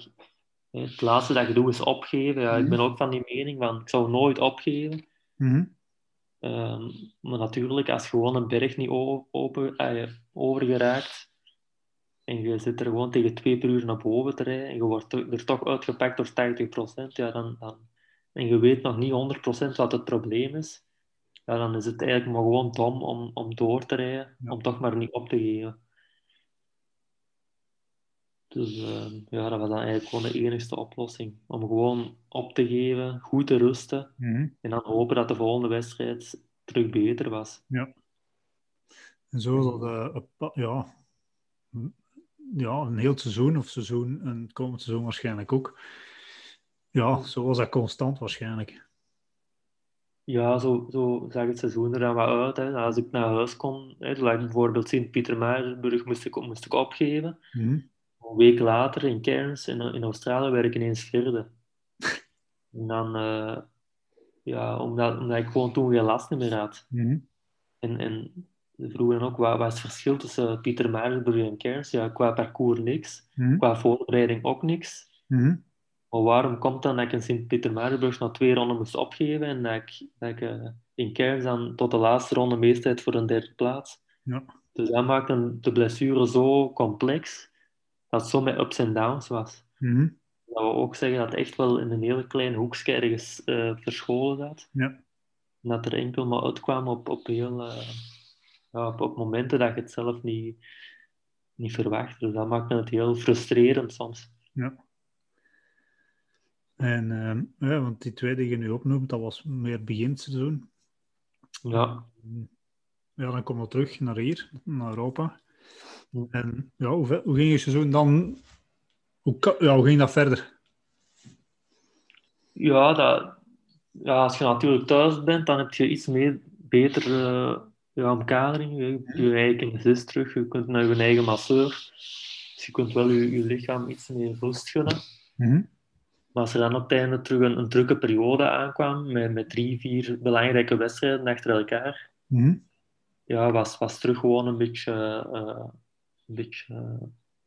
het laatste dat je doet is opgeven. Ja, mm. Ik ben ook van die mening van, ik zou nooit opgeven. Mm. Um, maar natuurlijk, als je gewoon een berg niet open, uh, overgeraakt en je zit er gewoon tegen twee per uur naar boven te rijden en je wordt er toch uitgepakt door 80%, ja, dan, dan, en je weet nog niet 100% wat het probleem is, ja, dan is het eigenlijk maar gewoon dom om, om door te rijden, ja. om toch maar niet op te geven. Dus uh, ja, dat was dan eigenlijk gewoon de enigste oplossing. Om gewoon op te geven, goed te rusten Mhm. en dan hopen dat de volgende wedstrijd terug beter was. Ja. En zo een pa- ja, ja, een heel seizoen of seizoen, een komend seizoen waarschijnlijk ook. Ja, zo was dat constant waarschijnlijk. Ja, zo, zo zag het seizoen er dan wat uit. Hè. Als ik naar huis kon, hè, zoals bijvoorbeeld Sint-Pieter-Maarburg moest ik, moest ik opgeven. Mhm. Een week later in Cairns in, in Australië werd ik ineens vierde. En dan, eh, ja, omdat, omdat ik gewoon toen geen last meer had. Mhm. En, en vroegen ook, wat, is het verschil tussen Pieter Maarburg en Cairns? Ja, qua parcours niks, Mhm. qua voorbereiding ook niks. Maar waarom komt dan dat ik in Sint-Pieter-Maarburg na twee ronden moest opgeven en dat ik, dat ik eh, in Cairns dan tot de laatste ronde meestijd voor een derde plaats? Ja. Dus dat maakte de blessure zo complex dat het zo met ups en downs was. Mhm. Dat we ook zeggen dat het echt wel in een hele klein hoekje ergens eh, verscholen zat. Ja. En dat er enkel maar uitkwam op, op, heel, eh, ja, op, op momenten dat je het zelf niet, niet verwacht. Dus dat maakte het heel frustrerend soms. Ja. En ehm, ja, want die twee die je nu opnoemt, dat was meer begin seizoen. Ja, Ja, dan kom je terug naar hier, naar Europa. En ja, hoe, hoe ging je seizoen dan? Hoe, ka- ja, hoe ging dat verder? ja, dat, ja, als je natuurlijk thuis bent, dan heb je iets meer, beter eh, ja, omkadering. Je hebt je eigen kinesist terug, je kunt naar je eigen masseur. Dus je kunt wel je, je lichaam iets meer rust gunnen. Mhm. Maar als er dan op het einde terug een, een drukke periode aankwam, met, met drie, vier belangrijke wedstrijden achter elkaar, Mhm. ja, was, was terug gewoon een beetje, eh, een beetje eh,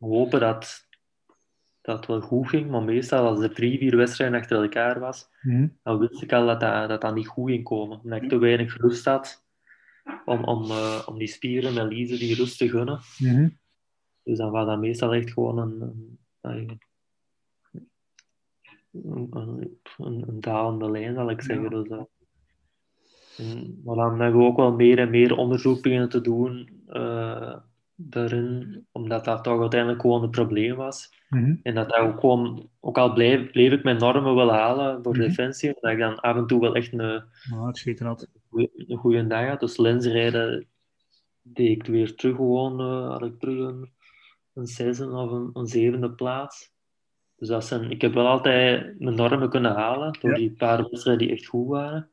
hopen dat dat het wel goed ging. Maar meestal, als er drie, vier wedstrijden achter elkaar was, Mhm. dan wist ik al dat dat, dat, dat niet goed ging komen. Omdat ik te weinig rust had om, om, eh, om die spieren en liezen die rust te gunnen. Mhm. Dus dan was dat meestal echt gewoon een, een, een, een, dalende lijn, zal ik zeggen. Ja. Dus, en- maar dan hebben we ook wel meer en meer onderzoek beginnen te doen eh, daarin, omdat dat toch uiteindelijk gewoon een probleem was. Mhm. En dat dat ook gewoon, ook al bleef, bleef ik mijn normen wel halen voor Mhm. defensie, omdat ik dan af en toe wel echt een, een goede dag had. Dus lensrijden deed ik weer terug gewoon, eh, had ik terug een, een zesde of een, een zevende plaats. Dus dat zijn, ik heb wel altijd mijn normen kunnen halen door Ja. die paar wedstrijden die echt goed waren.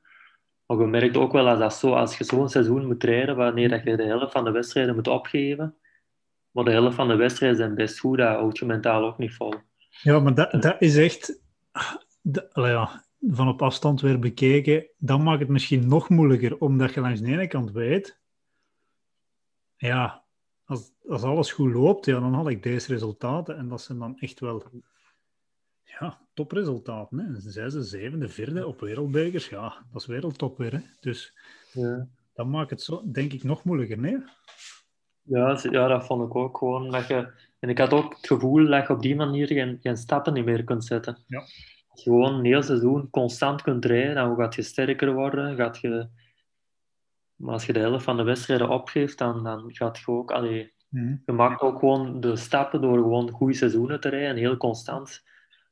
Maar je ook wel als, dat zo, als je zo'n seizoen moet rijden, wanneer dat je de helft van de wedstrijden moet opgeven, maar de helft van de wedstrijden zijn best goed, dat houd je mentaal ook niet vol. Ja, maar dat, dat is echt... dat- ja, van op afstand weer bekeken, dan maakt het misschien nog moeilijker, omdat je langs de ene kant weet... Ja, als, als alles goed loopt, ja, dan had ik deze resultaten. En dat zijn dan echt wel... Ja, topresultaten. Hè. Een zesde, zevende, vierde op wereldbekers. Ja, dat is wereldtop weer. Hè. Dus Ja. dat maakt het zo, denk ik, nog moeilijker, nee? Ja, ja, dat vond ik ook gewoon. Dat je, en ik had ook het gevoel dat je op die manier geen, geen stappen niet meer kunt zetten. Ja. Als je gewoon een heel seizoen constant kunt rijden, dan gaat je sterker worden. Gaat je, maar als je de helft van de wedstrijden opgeeft, dan, dan gaat je ook... Allee, Mhm. je maakt ook gewoon de stappen door gewoon goede seizoenen te rijden en heel constant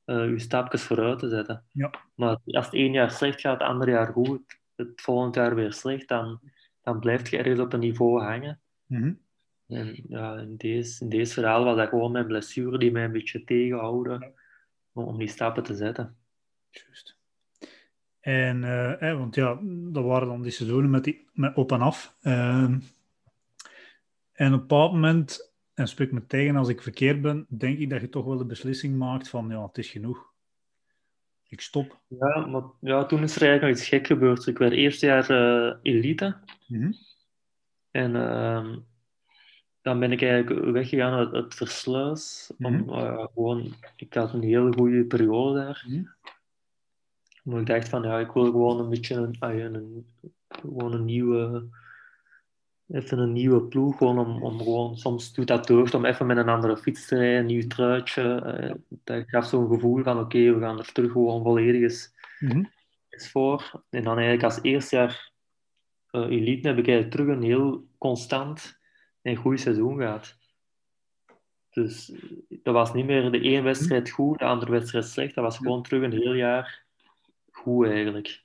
eh, je stapjes vooruit te zetten. Ja. Maar als het één jaar slecht gaat, het andere jaar goed, het volgend jaar weer slecht, dan, dan blijf je ergens op een niveau hangen. Mhm. En ja, in, deze, in deze verhaal was dat gewoon mijn blessure die mij een beetje tegenhouden om, om die stappen te zetten. Juist. En, eh, want ja, dat waren dan die seizoenen met, die, met op en af. Ehm, en op een bepaald moment, en spreek me tegen als ik verkeerd ben, denk ik dat je toch wel de beslissing maakt van, ja, het is genoeg. Ik stop. Ja, maar ja, toen is er eigenlijk nog iets gek gebeurd. Ik werd eerst jaar eh, elite Mhm. en ehm, dan ben ik eigenlijk weggegaan uit het versluis. Om, Mhm. eh, gewoon, ik had een hele goede periode daar. Mhm. Maar ik dacht van, ja, ik wil gewoon een beetje een, ah, een, gewoon een nieuwe, even een nieuwe ploeg. Gewoon om, om gewoon, soms doet dat deugd om even met een andere fiets te rijden, een nieuw truitje. eh, dat gaf zo'n gevoel van, oké, we gaan er terug gewoon volledig eens, Mhm. eens voor. En dan eigenlijk als eerste jaar eh, elite heb ik eigenlijk terug een heel constant en goed seizoen gehad. Dus dat was niet meer de ene wedstrijd goed, de andere wedstrijd slecht. Dat was gewoon terug een heel jaar goed eigenlijk.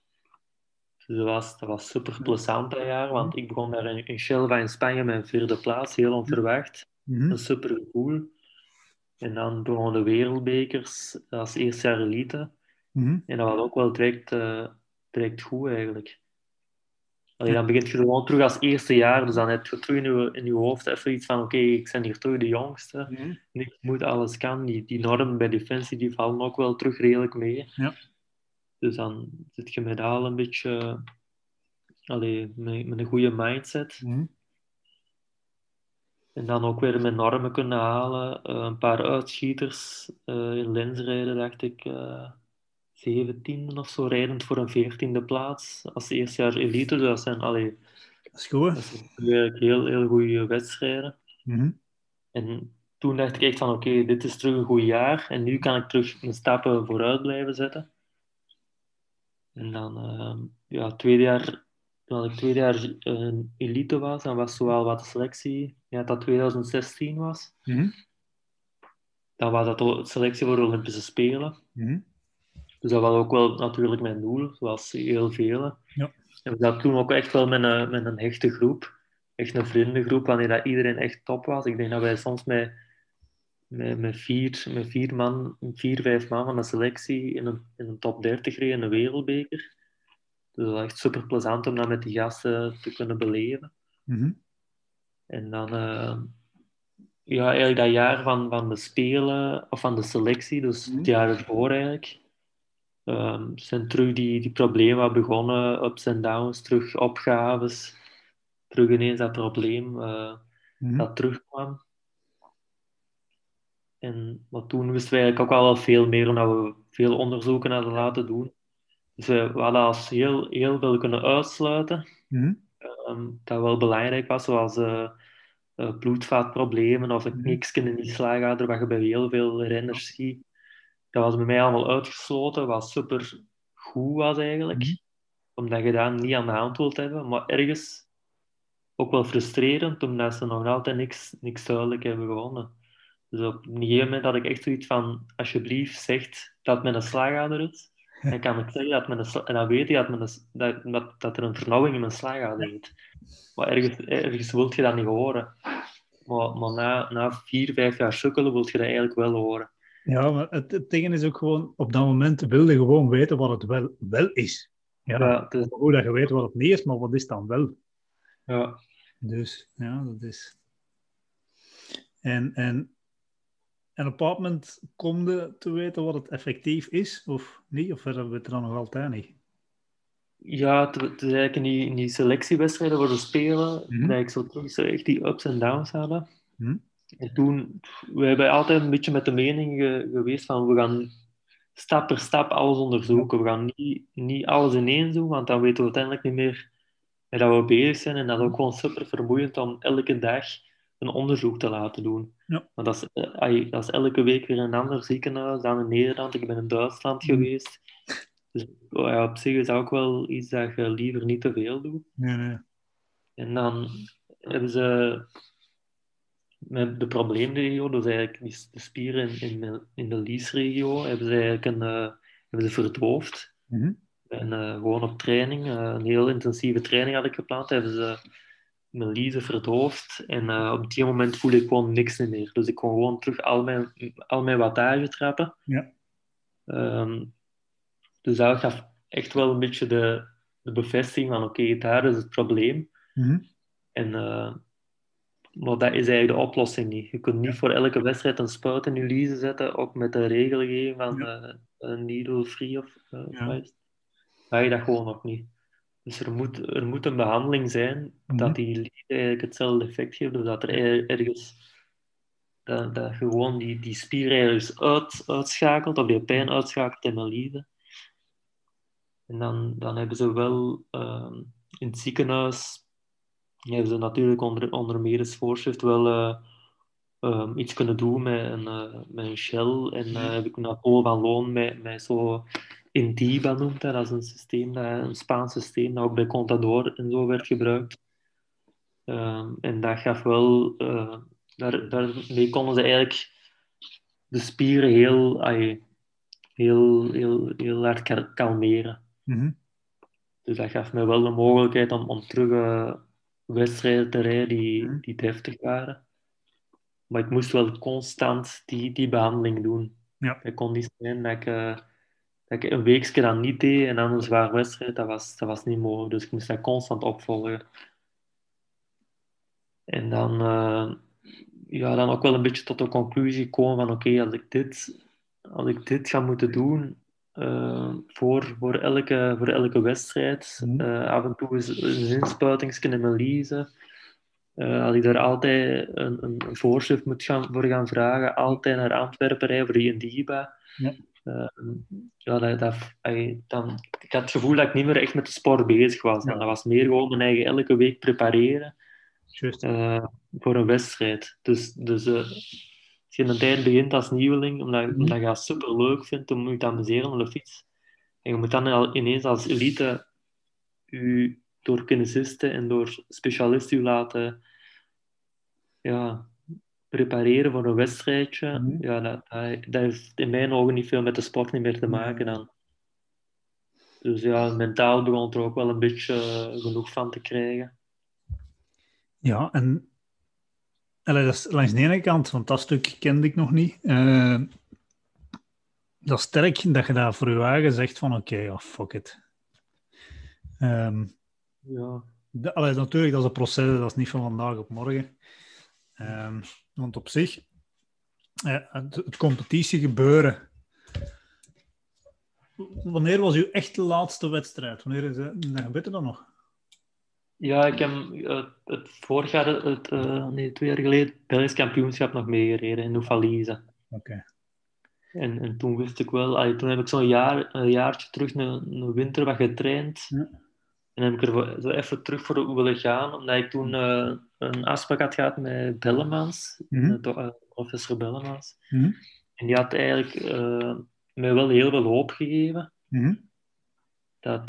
Dus dat was, dat was super plezant dat jaar, want ik begon daar in, in Shelva in Spanje mijn vierde plaats, heel onverwacht. Dat is super cool. En dan begonnen de wereldbekers als eerste jaar elite. Mhm. En dat was ook wel direct, eh, direct goed eigenlijk. Allee, dan begint je gewoon terug als eerste jaar, dus dan heb je terug in je, in je hoofd even iets van oké, ik ben hier terug de jongste. Mhm. Niks moet, alles kan. Die, die normen bij Defensie die vallen ook wel terug redelijk mee. Ja. Dus dan zit je met al een beetje allee, met, met een goede mindset. Mhm. En dan ook weer met normen kunnen halen. Eh, een paar uitschieters eh, in lensrijden, dacht ik. eh 17 of zo, rijdend voor een 14e plaats. Als eerste jaar elite. Dus dat zijn, allee, Dat is goed. dat zijn heel, heel goede wedstrijden. Mhm. En toen dacht ik echt van oké, dit is terug een goed jaar. En nu kan ik terug mijn stappen vooruit blijven zetten. En dan, ehm, ja, tweede jaar, toen ik tweede jaar eh, elite was, dan was zowel wat de selectie, ja, dat 2016 was. Mhm. Dan was dat de selectie voor de Olympische Spelen. Mhm. Dus dat was ook wel natuurlijk mijn doel, zoals heel velen. Ja. En we zaten toen ook echt wel met een, met een hechte groep. Echt een vriendengroep, wanneer dat iedereen echt top was. Ik denk dat wij soms met, met, met, vier, met vier, man, vier, vijf man van de selectie in een, in een top 30 reden, een wereldbeker. Dus dat was echt super plezant om dat met die gasten te kunnen beleven. Mhm. En dan, eh, ja, eigenlijk dat jaar van, van de Spelen, of van de selectie, dus Mhm. het jaar ervoor eigenlijk, ehm, zijn terug die, die problemen begonnen, ups en downs, terug opgaves, terug ineens dat probleem eh, Mhm. dat terugkwam. En maar toen wisten we eigenlijk ook al wel veel meer, omdat we veel onderzoeken hadden laten doen. Dus we, we hadden als heel, heel veel kunnen uitsluiten Mhm. ehm, dat wel belangrijk was, zoals eh, eh, bloedvaatproblemen of een Mhm. kniksje in die slagader, wat je bij heel veel renners ziet. Dat was bij mij allemaal uitgesloten, wat super goed was eigenlijk. Mhm. Omdat je dat niet aan de hand wilt hebben, maar ergens ook wel frustrerend, omdat ze nog altijd niks, niks duidelijk hebben gewonnen. Dus op een gegeven moment had ik echt zoiets van, alsjeblieft, zegt dat met een slagader is. Dan kan ik zeggen dat, met een, en dan weet je dat, een, s- dat, dat, dat er een vernauwing in mijn slagader zit. Maar ergens, ergens wil je dat niet horen. Maar, maar na, na vier, vijf jaar sukkelen wil je dat eigenlijk wel horen. Ja, maar het, het ding is ook gewoon, op dat moment wil je gewoon weten wat het wel, wel is. Ja, Ja, het is- Goed dat je weet wat het niet is, maar wat is dan wel? ja. Dus ja, dat is. En, en, een bepaald moment te weten wat het effectief is of niet, of hebben we het er dan nog altijd niet? Ja, het, het is eigenlijk in die, in die selectiewedstrijden voor de Spelen, Mhm. dat ik zo terug echt die ups en downs hadden. Mhm. En toen, we hebben altijd een beetje met de mening ge- geweest van, we gaan stap per stap alles onderzoeken. We gaan niet, niet alles ineens doen, want dan weten we uiteindelijk niet meer met dat we bezig zijn. En dat is ook gewoon super vermoeiend om elke dag een onderzoek te laten doen. Ja. Want dat is, eh, dat is elke week weer een ander ziekenhuis, dan in Nederland. Ik ben in Duitsland Mhm. geweest. Dus oh ja, op zich is dat ook wel iets dat je liever niet te veel doet. Nee, nee. En dan hebben ze met de probleemregio, dus eigenlijk de spieren in, in, de- in de liesregio, hebben ze eigenlijk een, eh, hebben ze verdoofd. Mhm. En eh, gewoon op training, een heel intensieve training had ik gepland, hebben ze mijn liezen verdoofd. En eh, op die moment voelde ik gewoon niks meer. Dus ik kon gewoon terug al mijn, al mijn wattage trappen. Ja. Ehm, dus dat gaf echt wel een beetje de, de bevestiging van oké, daar is het probleem. Mhm. En, eh, maar dat is eigenlijk de oplossing niet. Je kunt niet voor elke wedstrijd een spuit in je liezen zetten, ook met de regelgeving van eh een needle free of eh, Ja. Dat je dat gewoon nog niet. Dus er moet, er moet een behandeling zijn Mhm. dat die lied eigenlijk hetzelfde effect geeft, dus dat er er- ergens dat, dat gewoon die, die spier ergens uit, uitschakelt, of die pijn uitschakelt in mijn liezen. En dan, dan hebben ze wel ehm, in het ziekenhuis hebben ze natuurlijk onder, onder medisch voorschrift wel eh, ehm, iets kunnen doen met een, eh, met een shell. En eh, heb ik naar Paul van Loon met, met zo Indiba noemt hij. Dat is een systeem, dat, een Spaans systeem dat ook bij Contador en zo werd gebruikt. Ehm, en dat gaf wel eh, daar, daarmee konden ze eigenlijk de spieren heel, heel, heel, heel hard kalmeren. Mhm. Dus dat gaf me wel de mogelijkheid om, om terug uh, wedstrijden te rijden die, Mhm. die deftig waren. Maar ik moest wel constant die, die behandeling doen. Ja. Het kon niet zijn dat ik, eh, dat ik een weekje dan niet deed en dan een zwaar wedstrijd. Dat was, dat was niet mogelijk. Dus ik moest dat constant opvolgen. En dan, eh, ja, dan ook wel een beetje tot de conclusie komen van oké, als ik dit, als ik dit ga moeten doen eh, voor, voor, elke, voor elke wedstrijd, Mhm. eh, af en toe eens een inspuiting in mijn liezen, eh, als ik daar altijd een, een, voorschrift moet gaan, voor gaan vragen, altijd naar Antwerpen rijden voor die en die. Ja. Eh, ja, dat, dat, dan, ik had het gevoel dat ik niet meer echt met de sport bezig was. Ja. En dat was meer gewoon mijn eigen elke week prepareren eh, voor een wedstrijd. Dus, dus eh, als je een tijd begint als nieuweling, omdat, Mhm. omdat je dat super leuk vindt, dan moet je te amuseren op de fiets. En je moet dan al ineens als elite je door kinesisten en door specialisten laten ja, prepareren voor een wedstrijdje. Mhm. Ja, dat, dat, dat heeft in mijn ogen niet veel met de sport niet meer te maken dan. Dus ja, mentaal begon er ook wel een beetje genoeg van te krijgen. Ja, en allee, dat is langs de ene kant, want dat stuk kende ik nog niet. eh, dat is sterk dat je daar voor je eigen zegt van oké, ja, fuck it. Ehm, Ja. de- allee, natuurlijk, dat is een proces, dat is niet van vandaag op morgen. Ehm, want op zich, eh, het, het competitie gebeuren. Wanneer was uw echt laatste wedstrijd? Wanneer is dat? Dat gebeurt er dan nog? Ja, ik heb eh, het vorig jaar, het, eh, nee, twee jaar geleden, het Belgisch kampioenschap nog meegereden in Oefalize. Oké. En, en toen wist ik wel, allee, toen heb ik zo'n jaar, een jaartje terug een, een winter wat getraind. Ja. En heb ik er zo even terug voor willen gaan, omdat ik toen eh, een afspraak had gehad met Bellemans, Mhm. eh, eh, professor Bellemans. Mhm. En die had eigenlijk eh, mij wel heel veel hoop gegeven. Mhm. dat,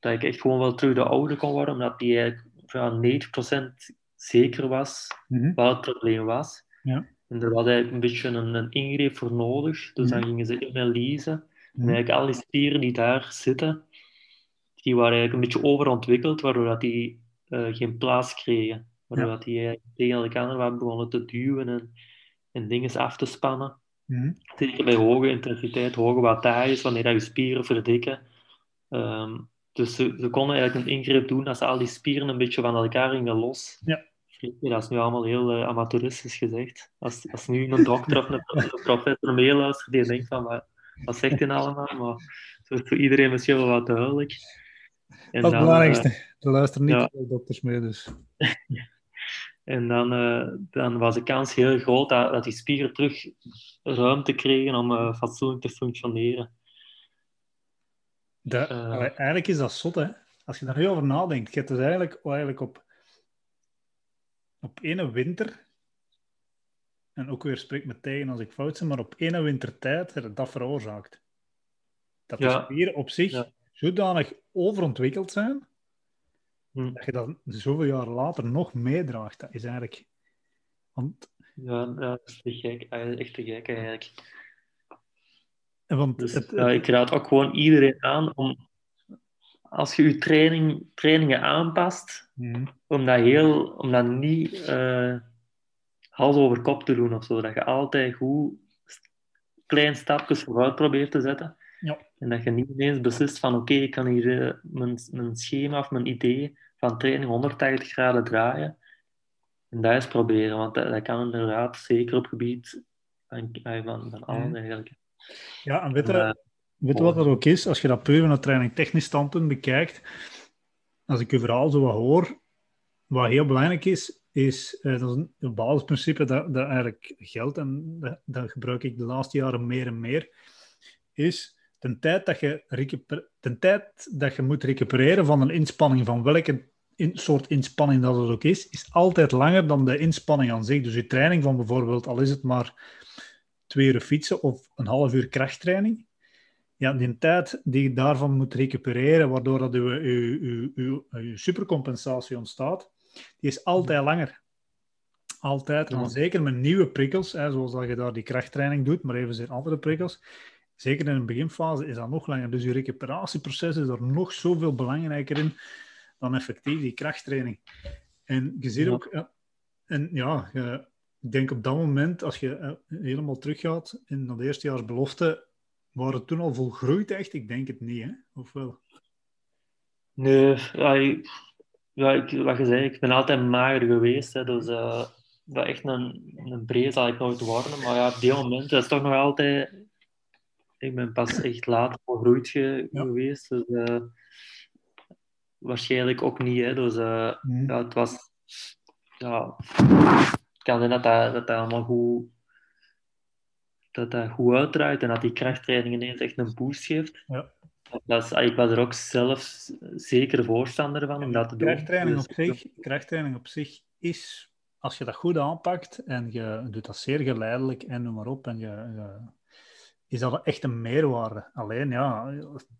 dat ik echt gewoon wel terug de oude kon worden, omdat die eigenlijk ja, 90% zeker was wat het probleem was. Ja. En er was eigenlijk een beetje een, een ingreep voor nodig. Dus dan gingen ze in lezen. En eigenlijk al die spieren die daar zitten, die waren eigenlijk een beetje overontwikkeld, waardoor dat die eh, geen plaats kregen. Waardoor Ja. dat die tegen elkaar waren begonnen te duwen en, en dingen af te spannen. Mhm. Zeker bij hoge intensiteit, hoge wattages, wanneer dat je spieren verdikken. Ehm, dus ze, ze konden eigenlijk een ingreep doen als ze al die spieren een beetje van elkaar gingen los. Ja. Dat is nu allemaal heel eh, amateuristisch gezegd. Als, als nu een dokter of een, professor meeluistert, die denkt van, wat, wat zegt hij allemaal? Maar zo is voor iedereen misschien wel wat duidelijk. En Dat is het belangrijkste. eh, Er luisteren niet ja. veel dokters mee, dus. En dan, eh, dan was de kans heel groot dat, dat die spieren terug ruimte kregen om eh, fatsoenlijk te functioneren. Dat, Eh. eigenlijk is dat zot, hè. Als je daar nu over nadenkt. Je hebt dus eigenlijk, eigenlijk op, op ene winter, en ook weer spreek me tegen als ik fout ben, maar op ene wintertijd heb je dat veroorzaakt. Dat de Ja. spieren op zich Ja. Zodanig overontwikkeld zijn, Hm. dat je dat zoveel jaar later nog meedraagt. Dat is eigenlijk... Want, Ja, dat is te gek. eh, Echt te gek eigenlijk. want Dus het, ik raad ook gewoon iedereen aan om, als je je training, trainingen aanpast, Mhm. om dat, heel, om dat niet eh, hals over kop te doen of zo. Dat je altijd goed klein stapjes vooruit probeert te zetten. Ja. En dat je niet ineens beslist van oké, ik kan hier eh, mijn, mijn schema of mijn idee van training 180 graden draaien. En dat eens proberen, want dat, dat kan inderdaad zeker op gebied van, eh, van, van alles eigenlijk. Ja, en weet je wat dat ook is? Als je dat puur van een training technisch standpunt bekijkt, als ik je verhaal zo wat hoor, wat heel belangrijk is, is, eh, dat is een, een basisprincipe dat, dat eigenlijk geldt, en dat, dat gebruik ik de laatste jaren meer en meer, is ten tijd dat je, recuper- ten tijd dat je moet recupereren van een inspanning, van welke in, soort inspanning dat het ook is, is altijd langer dan de inspanning aan zich. Dus je training van bijvoorbeeld, al is het maar twee uur fietsen of een half uur krachttraining, ja, die tijd die je daarvan moet recupereren, waardoor dat uw, uw supercompensatie ontstaat, die is altijd langer. Altijd. En dan zeker met nieuwe prikkels, hè, zoals dat je daar die krachttraining doet, maar even zijn andere prikkels. Zeker in de beginfase is dat nog langer. Dus je recuperatieproces is er nog zoveel belangrijker in dan effectief die krachttraining. En je ziet ook, en ja, ik denk op dat moment, als je uh, helemaal teruggaat in dat eerstejaars belofte, waren het toen al volgroeid echt? Ik denk het niet, hè? Of wel? Nee, ja, ik, ja, ik, wat je zei, ik ben altijd mager geweest. Hè, dus uh, dat echt een, een breed zal ik nooit worden. Maar ja, op die moment dat is toch nog altijd... Ik ben pas echt later volgroeid ge, geweest. Dus uh, waarschijnlijk ook niet. Hè, dus uh, mm. ja, het was... Ja, het kan zijn dat dat, dat, dat allemaal goed dat dat goed uitdraait en dat die krachttraining ineens echt een boost geeft. Ja. Dat is, ik was er ook zelf zeker voorstander van om dat te doen. Krachttraining op, dus- zich, krachttraining op zich is, als je dat goed aanpakt en je doet dat zeer geleidelijk en noem maar op, en je, is dat echt een meerwaarde. Alleen ja,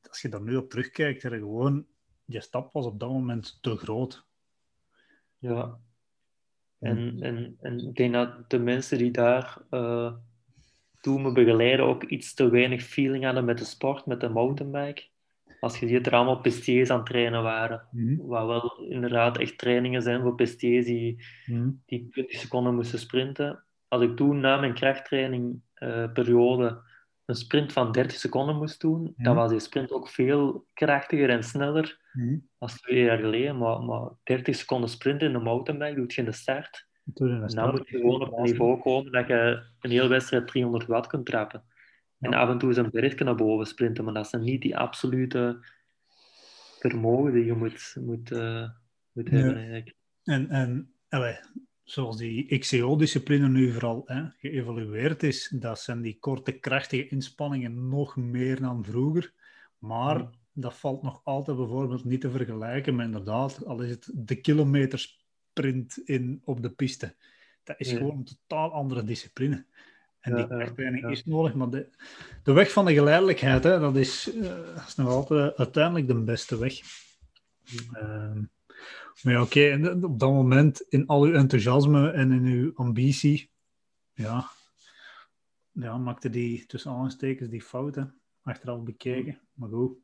als je daar nu op terugkijkt, er gewoon, je stap was op dat moment te groot. Ja. En, en, en ik denk dat de mensen die daar uh, toen me begeleiden ook iets te weinig feeling hadden met de sport, met de mountainbike. Als je ziet er allemaal pistiers aan het trainen waren. Mm Wat wel inderdaad echt trainingen zijn voor pistiers die, mm die 20 seconden moesten sprinten. Als ik toen na mijn krachttraining uh, periode een sprint van 30 seconden moest doen, mm dan was die sprint ook veel krachtiger en sneller mm als twee jaar geleden. Maar, maar 30 seconden sprinten in een mountainbike doet je in de start en dan moet je gewoon op een niveau komen dat je een hele wedstrijd 300 watt kunt trappen. En af en toe is een bergje naar boven sprinten, maar dat zijn niet die absolute vermogen die je moet, moet, uh, moet hebben. Eigenlijk. En, en allez, zoals die XCO-discipline nu vooral hè, geëvalueerd is, dat zijn die korte, krachtige inspanningen nog meer dan vroeger. Maar dat valt nog altijd bijvoorbeeld niet te vergelijken met inderdaad, al is het de kilometers sprint in, op de piste. Dat is gewoon een totaal andere discipline. En die krachttraining is nodig, maar de, de weg van de geleidelijkheid, hè, dat, is, uh, is nog altijd uiteindelijk de beste weg. Uh, maar ja, oké, op dat moment, in al uw enthousiasme en in uw ambitie, ja, ja maakte die tussen aanstekens die fouten achteraf bekeken. Maar goed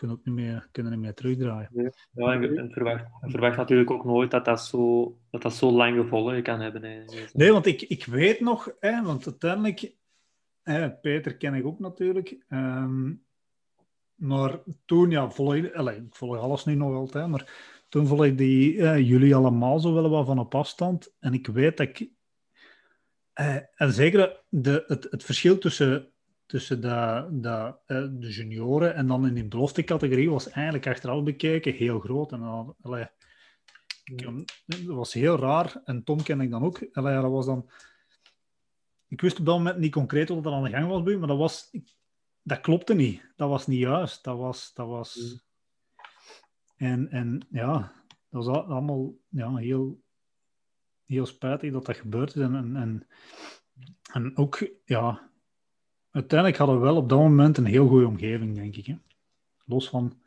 kunnen ook niet meer, kunnen niet meer terugdraaien. Ja, en, verwacht, verwacht natuurlijk ook nooit dat dat zo, dat dat zo lang gevolgen kan hebben. Hè. Nee, want ik, ik weet nog, hè, want uiteindelijk, hè, Peter ken ik ook natuurlijk, um, maar toen, ja, volg, allez, ik volg alles nu nog altijd, maar toen volg ik die, eh, jullie allemaal zo wel wat van op afstand. En ik weet dat ik, eh, en zeker de, het, het verschil tussen tussen de, de, eh, de junioren en dan in die belofte categorie was eigenlijk achteraf bekeken heel groot. En dan, allee, dat was heel raar. En Tom ken ik dan ook. Allee, dat was dan... Ik wist op dat moment niet concreet wat er aan de gang was maar dat was... Dat klopte niet. Dat was niet juist. Dat was... Dat was... Mm. En, en ja, dat was allemaal ja, heel, heel spijtig dat dat gebeurd is. En, en, en, en ook, ja, uiteindelijk hadden we wel op dat moment een heel goede omgeving, denk ik. Hè? Los van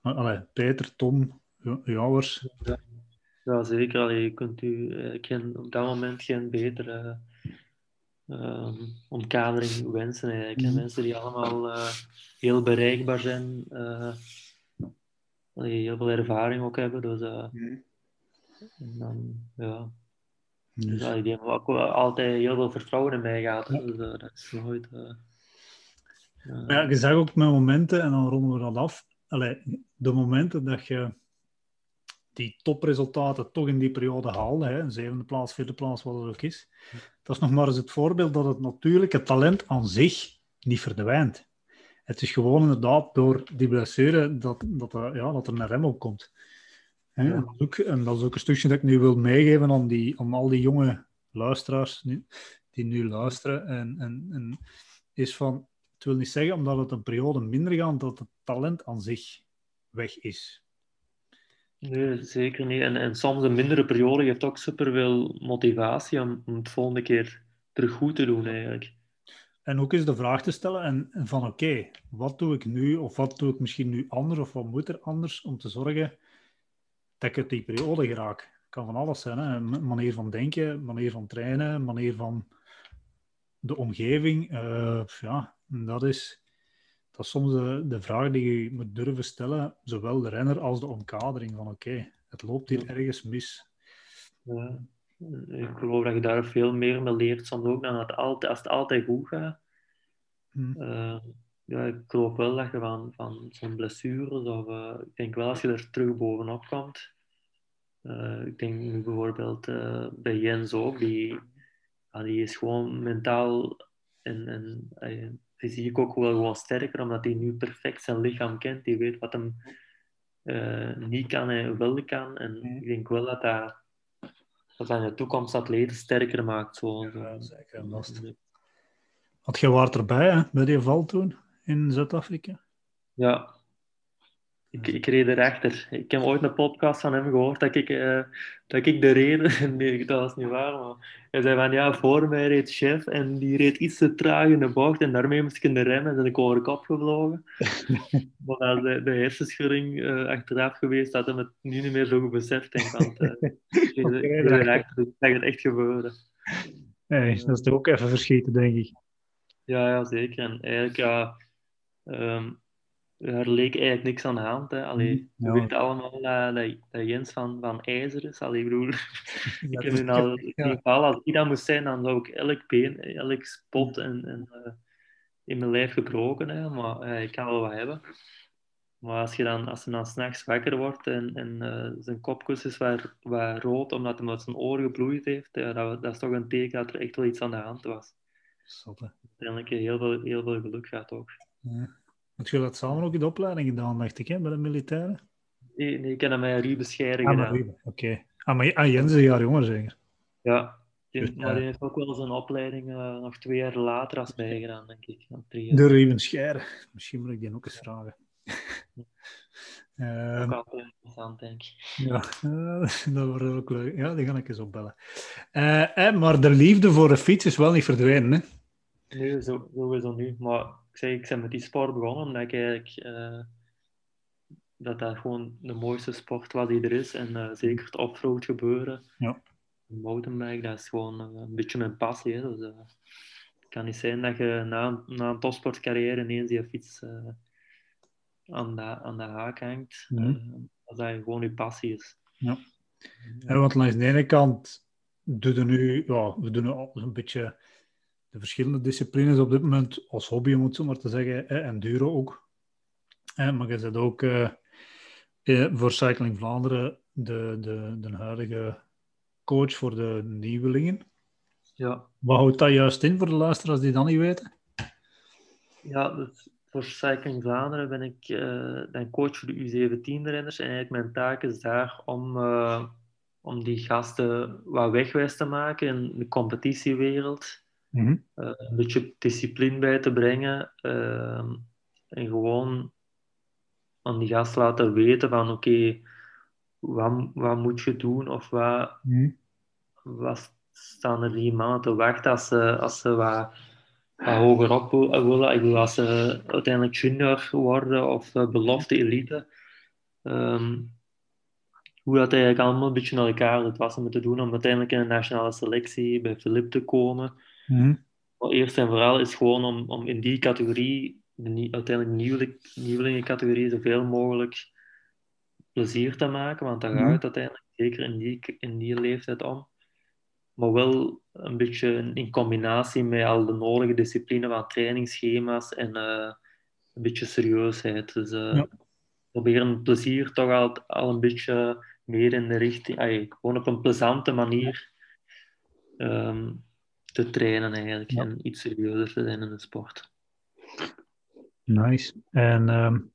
allee, Peter, Tom, uw ouders. Ja, zeker. Allee, je kunt u geen, op dat moment geen betere uh, omkadering wensen. Eigenlijk. Mm. Mensen die allemaal uh, heel bereikbaar zijn, uh, heel veel ervaring ook hebben. Dus, mm. en dan, ja, dus. Ja, die hebben ook altijd heel veel vertrouwen in mij gehad. Dus uh, dat is nooit... Uh, ja, je zag ook met momenten, en dan ronden we dat af. Allee, de momenten dat je die topresultaten toch in die periode haalde, hè, een zevende plaats, vierde plaats, wat het ook is. Dat is nog maar eens het voorbeeld dat het natuurlijke talent aan zich niet verdwijnt. Het is gewoon inderdaad door die blessure dat, dat, ja, dat er een rem op komt. En, dat ook, en, dat is ook, een stukje dat ik nu wil meegeven aan, die, aan al die jonge luisteraars nu, die nu luisteren. En, en, en is van, het wil niet zeggen omdat het een periode minder gaat, dat het talent aan zich weg is. Nee, zeker niet. En, en soms een mindere periode geeft ook superveel motivatie om, om het volgende keer terug goed te doen eigenlijk. En ook eens de vraag te stellen en, van oké, wat doe ik nu of wat doe ik misschien nu anders of wat moet er anders om te zorgen dat ik uit die periode geraak. kan van alles zijn. Hè? Manier van denken, manier van trainen, manier van de omgeving. Uh, ja, dat is, dat is soms de, de vraag die je moet durven stellen, zowel de renner als de omkadering. Van oké, het loopt hier ergens mis. Ja, ik geloof dat je daar veel meer mee leert, soms ook dan het altijd, als het altijd goed gaat. Hmm. Uh, ja, ik geloof wel dat je van, van zo'n blessures, of uh, ik denk wel als je er terug bovenop komt. Uh, ik denk bijvoorbeeld bij Jens ook, die, die is gewoon mentaal en, en fysiek ook wel gewoon sterker, omdat hij nu perfect zijn lichaam kent. Die weet wat hem niet kan en wel kan. En ik denk wel dat dat dat de toekomst atleten sterker maakt. Zo. Ja, zeker. Had je waard erbij hè, bij die val toen in Zuid-Afrika? Ja, ik, ik reed erachter. Ik heb ooit een podcast van hem gehoord dat ik, uh, dat ik de reden... Nee, dat was niet waar, maar... Hij zei van, ja, voor mij reed chef en die reed iets te traag in de bocht en daarmee moest ik in de remmen en ben ik over de kop gevlogen. maar dat is de, de hersenschudding uh, achteraf geweest dat hij het nu niet meer zo goed beseft. Denk, want uh, ik reed erachter, ik zag het echt gebeuren. Nee, dat is toch ook even verschieten, denk ik. Ja, ja zeker. En eigenlijk, ja... Um, er leek eigenlijk niks aan de hand. Hè. Allee, ja. Weten allemaal dat, dat, Jens van, van ijzer is. Allee, bedoel, ik heb nu al ja. als ik dat moest zijn, dan zou ik elk been, elk spot en, en uh, in mijn lijf gebroken hebben. Maar uh, ik kan wel wat hebben. Maar als, je dan, als hij dan s'nachts wakker wordt en, en zijn kopkussen is wat, wat rood omdat hij met zijn oren gebloeid heeft, dat, dat, is toch een teken dat er echt wel iets aan de hand was. Zotte. Uiteindelijk heel veel, heel veel geluk gehad ook. Ja. Want je dat samen ook in de opleiding gedaan, dacht ik, hè, bij de militairen? Nee, nee ik heb dat met Ruben ah, gedaan. Oké. Okay. Ah, maar ah, Jens is een jaar jonger, zeker? Ja. Die, maar die heeft ook wel zijn opleiding uh, nog twee jaar later als mij gedaan, denk ik. De Ruben. Misschien moet ik die ook eens vragen. Uh, ook altijd interessant, denk ik. Ja, uh, dat wordt ook leuk. Ja, die ga ik eens opbellen. Uh, eh, maar de liefde voor de fiets is wel niet verdwenen, hè? Nee, zo, sowieso niet. Maar ik zei, ik ben met die sport begonnen omdat ik eigenlijk uh, dat dat gewoon de mooiste sport was die er is. En uh, zeker het offroad gebeuren. Ja. Mountainbike, dat is gewoon uh, een beetje mijn passie. Hè. Dus, het kan niet zijn dat je na, na een topsportcarrière ineens die fiets aan, de, aan de haak hangt. Mm. als dat gewoon je passie is. Ja. En want langs de ene kant doen we nu, ja, we doen al een beetje de verschillende disciplines op dit moment als hobby, om het zo maar te zeggen, en duren ook. Maar je zit ook eh, eh, voor Cycling Vlaanderen de, de, de huidige coach voor de nieuwelingen. Ja. Wat houdt dat juist in voor de luisteraars die dat niet weten? Ja, dus voor Cycling Vlaanderen ben ik uh, coach voor de U17-renners. En eigenlijk mijn taak is daar om, om die gasten wat wegwijs te maken in de competitiewereld. Mhm. Eh, een beetje discipline bij te brengen. Ehm, en gewoon aan die gast laten weten van oké, wat, wat moet je doen of wat, mm. wat staan er die maanden te wachten als ze, als ze wat, wat hoger op willen. Ik bedoel, als ze uiteindelijk junior worden of uh, belofte elite. Um, hoe dat eigenlijk allemaal een beetje naar elkaar het was om te doen om uiteindelijk in de nationale selectie bij Philip te komen. Mm. Maar eerst en vooral is gewoon om, om in die categorie, de uiteindelijk nieuwe, nieuwelingencategorie, zoveel mogelijk plezier te maken. Want daar gaat mhm. het uiteindelijk zeker in die, in die leeftijd om. Maar wel een beetje in combinatie met al de nodige discipline van trainingsschema's en uh, een beetje serieusheid. Dus uh, ja. proberen plezier toch al, al een beetje meer in de richting, ay, gewoon op een plezante manier. Um, te trainen eigenlijk en iets serieuzer te zijn in de sport. Nice. En um,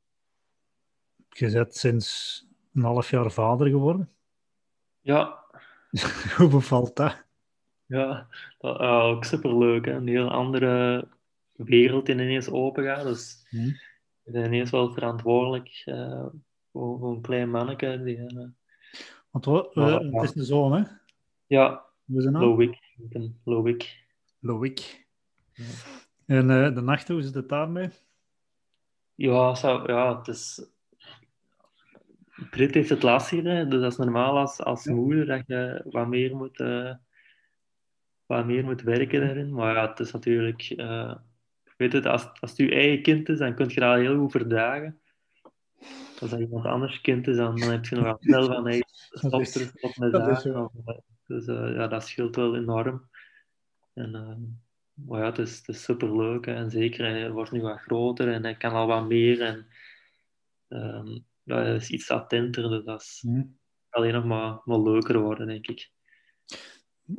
je bent sinds een half jaar vader geworden? Ja. Hoe bevalt dat? Ja, dat, uh, ook superleuk. Hè? Een heel andere wereld in ineens open gaat. Dus hm. je bent ineens wel verantwoordelijk uh, voor, voor, een klein manneke. Die, uh, Want uh, het is een zoon, hè? Ja, Ja. En uh, de nacht, hoe is het daarmee? Ja, zo, ja, het is... Brit heeft het lastiger, dus dat is normaal als, als moeder dat je wat meer moet, uh, wat meer moet werken daarin. Maar ja, het is natuurlijk, uh, weet het, als, als het je eigen kind is, dan kun je dat heel goed verdragen. Als dat iemand anders kind is, dan, dan heb je nog wel snel van, hey, stop er, stop met zaken. Dus uh, ja, dat scheelt wel enorm. En, maar ja, het is, het is superleuk. En zeker, hij wordt nu wat groter en hij kan al wat meer. En, um, dat is iets attenter, dus dat is hm. alleen nog maar, maar leuker worden, denk ik.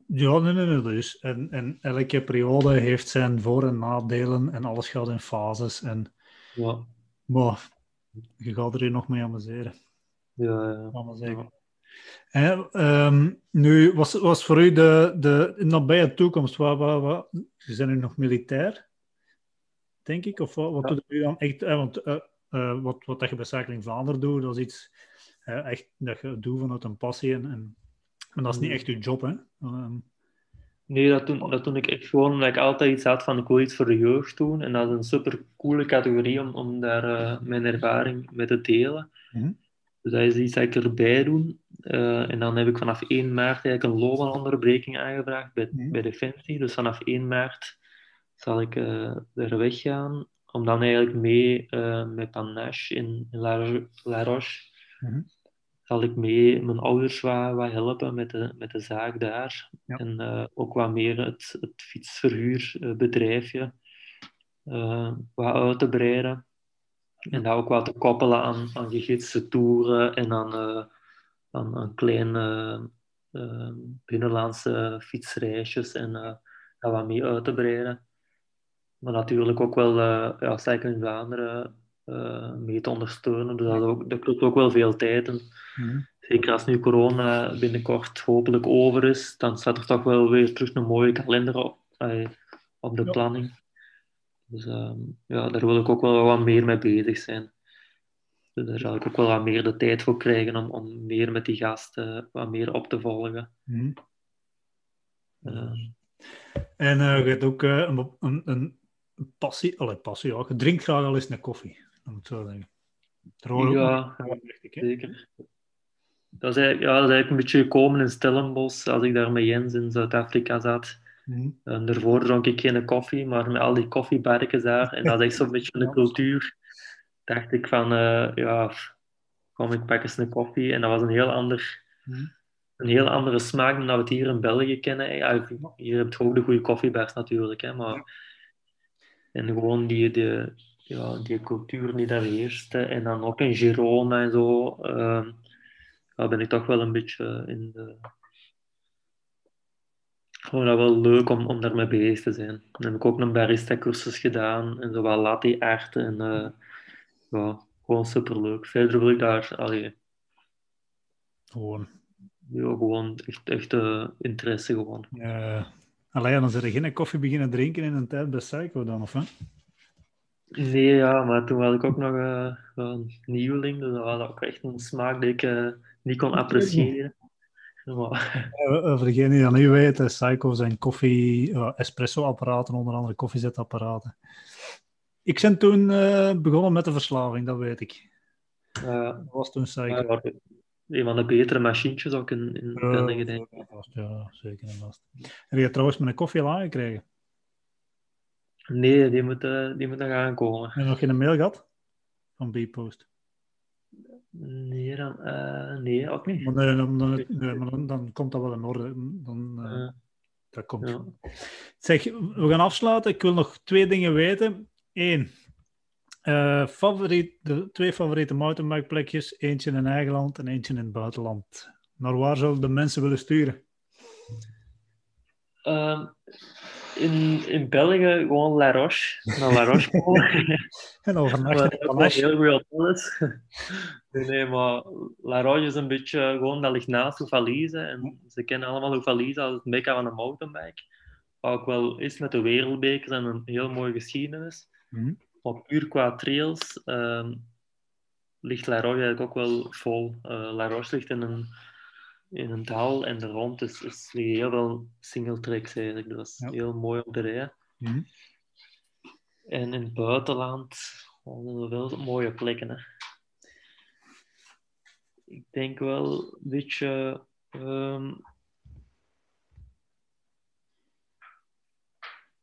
Ja, nee, nee, nee. Dus. En, en elke periode heeft zijn voor- en nadelen en alles gaat in fases. En, ja. Maar je gaat er hier nog mee amuseren. Ja, ja. Ja. Um, nu, was, was voor u de, de nabije toekomst, wat, wat, wat, je bent nu nog militair, denk ik, of wat, wat ja. doet u dan echt? Eh, want uh, uh, wat, wat dat je bij Cycling Vlaanderen doet, dat is iets uh, echt dat je doet vanuit een passie. En, en, maar dat is niet echt je job, hè? Um, nee, dat doe, dat doe ik echt gewoon omdat ik altijd iets had van ik wil iets voor de jeugd doen. En dat is een super coole categorie om, om daar uh, mijn ervaring mee te delen. Mm -hmm. Dus dat is iets dat ik erbij doe. En dan heb ik vanaf 1 maart eigenlijk een loononderbreking aangevraagd bij, mm bij Defensie. Dus vanaf 1 maart zal ik er weggaan om dan eigenlijk mee uh, met Panache in, La, La Roche, mm -hmm. zal ik mee mijn ouders wat, wat helpen met de, met de zaak daar. Ja. En uh, ook wat meer het, het fietsverhuurbedrijfje uh, wat uit te breiden. En dat ook wat te koppelen aan, aan gegidste toeren en aan, aan kleine binnenlandse fietsreisjes en dat wat meer uit te breiden maar natuurlijk ook wel uh, ja, in Vlaanderen uh, mee te ondersteunen. Dus dat, ook, dat kost ook wel veel tijd. En mm. Zeker als nu corona binnenkort hopelijk over is, dan staat er toch wel weer terug een mooie kalender op, op de ja. planning. Dus um, ja, daar wil ik ook wel wat meer mee bezig zijn. Dus daar zal ik ook wel wat meer de tijd voor krijgen om, om meer met die gasten wat meer op te volgen. Mm. en je hebt ook een, een, een passie, allee, passie, ja. Je drinkt graag al eens een koffie, dan moet zo zeggen. Ja, zeker. Dat is, eigenlijk, ja, dat is eigenlijk een beetje gekomen in Stellenbosch, als ik daar met Jens in Zuid-Afrika zat. Mm. En daarvoor dronk ik geen koffie, maar met al die koffiebarken daar, en dat is echt zo'n beetje een cultuur, dacht ik van, uh, ja, kom ik pak eens een koffie. En dat was een heel ander... Mm. Een heel andere smaak dan dat we het hier in België kennen. Ja, hier heb je ook de goede koffiebars natuurlijk, hè, maar en gewoon die, de, ja, die cultuur die daar heerste. En dan ook in Girona en zo. Uh, ja, ben ik toch wel een beetje in de... Gewoon dat wel leuk om, om daarmee bezig te zijn. Dan heb ik ook een barista-cursus gedaan. En zo wat latte art. En uh, ja, gewoon superleuk. Verder wil ik daar... Allee, gewoon. Ja, gewoon echt, echt uh, interesse gewoon. Ja. Allee, dan zijn er geen koffie beginnen drinken in een tijd bij Psycho dan, of hè? Nee, ja, maar toen was ik ook nog uh, een nieuweling, dus dat was ook echt een smaak die ik uh, niet kon appreciëren. Maar... Voor degenen die dat niet weten, Psycho zijn koffie, espresso-apparaten, onder andere koffiezetapparaten. Ik ben toen begonnen met de verslaving, dat weet ik. dat was toen Psycho een van de betere machientjes ook in, in België, denk ik. Ja, zeker en vast. Heb je trouwens met een koffie al aangekregen? Nee, die moet, uh, die moet nog aankomen. Heb je nog geen mail gehad? Van B-Post? Nee, dan, uh, nee, ook niet. Maar, nee, dan, dan, nee, maar dan, dan, komt dat wel in orde. Dan, uh. Dat komt ja. Zeg, we gaan afsluiten. Ik wil nog twee dingen weten. Eén, uh, favoriet, de twee favoriete mountainbikeplekjes. Eentje in eigen land en eentje in het buitenland. Naar waar zouden de mensen willen sturen? Uh, in, in België gewoon La Roche. Naar La Roche en overnachten in. Heel nee, nee, maar La Roche is een beetje gewoon, dat ligt naast Oefalize. En ze kennen allemaal Oefalize als het mekka van een mountainbike. Wat ook wel is met de wereldbekers en een heel mooie geschiedenis. Mm -hmm. Maar puur qua trails um, ligt La Roche eigenlijk ook wel vol. Uh, La Roche ligt in een, in een dal en er rond is, is heel veel single tracks eigenlijk. Dat is Ja. heel mooi om te rijden. Mhm. En in het buitenland oh, er wel mooie plekken. Hè. ik denk wel een beetje. ehm,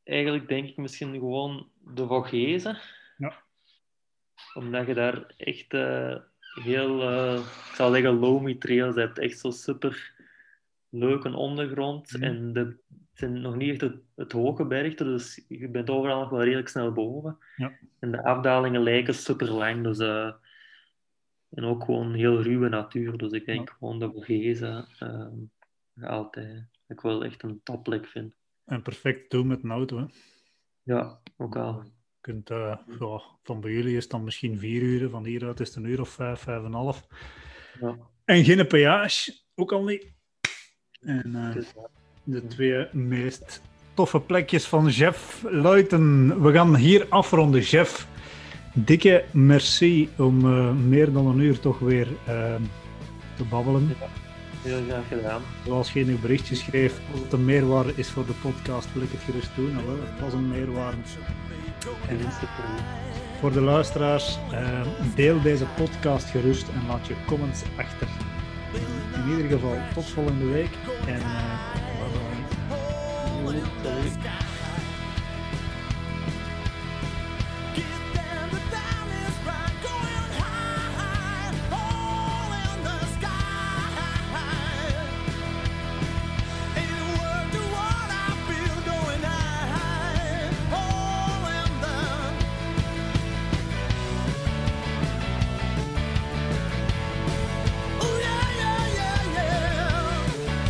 eigenlijk denk ik misschien gewoon de Vogezen. Ja. Omdat je daar echt eh, heel, eh, ik zou zeggen, loamy trails hebt. Echt zo super leuke ondergrond. Mhm. En de, het zijn nog niet echt het, het hoge bergte, dus je bent overal nog wel redelijk snel boven. Ja. En de afdalingen lijken super lang. Dus, eh, en ook gewoon heel ruwe natuur. Dus ik denk Ja. gewoon de Vogezen altijd, ik wel echt een topplek vind. En perfect doen met een auto. Hè. Ja, ook al. Je kunt, eh, ja, van bij jullie is het dan misschien vier uur, van hieruit is het een uur of vijf, vijf en een half. Ja. En geen peage, ook al niet. En eh, de twee meest toffe plekjes van Jeff Luiten. We gaan hier afronden, Jeff. Dikke merci om eh, meer dan een uur toch weer te babbelen. Heel graag gedaan. Zoals je in uw berichtje schreef, als het een meerwaarde is voor de podcast, wil ik het gerust doen. Het was een meerwaarde. En. Voor de luisteraars, eh, deel deze podcast gerust en laat je comments achter. In ieder geval, tot volgende week en eh, bye bye.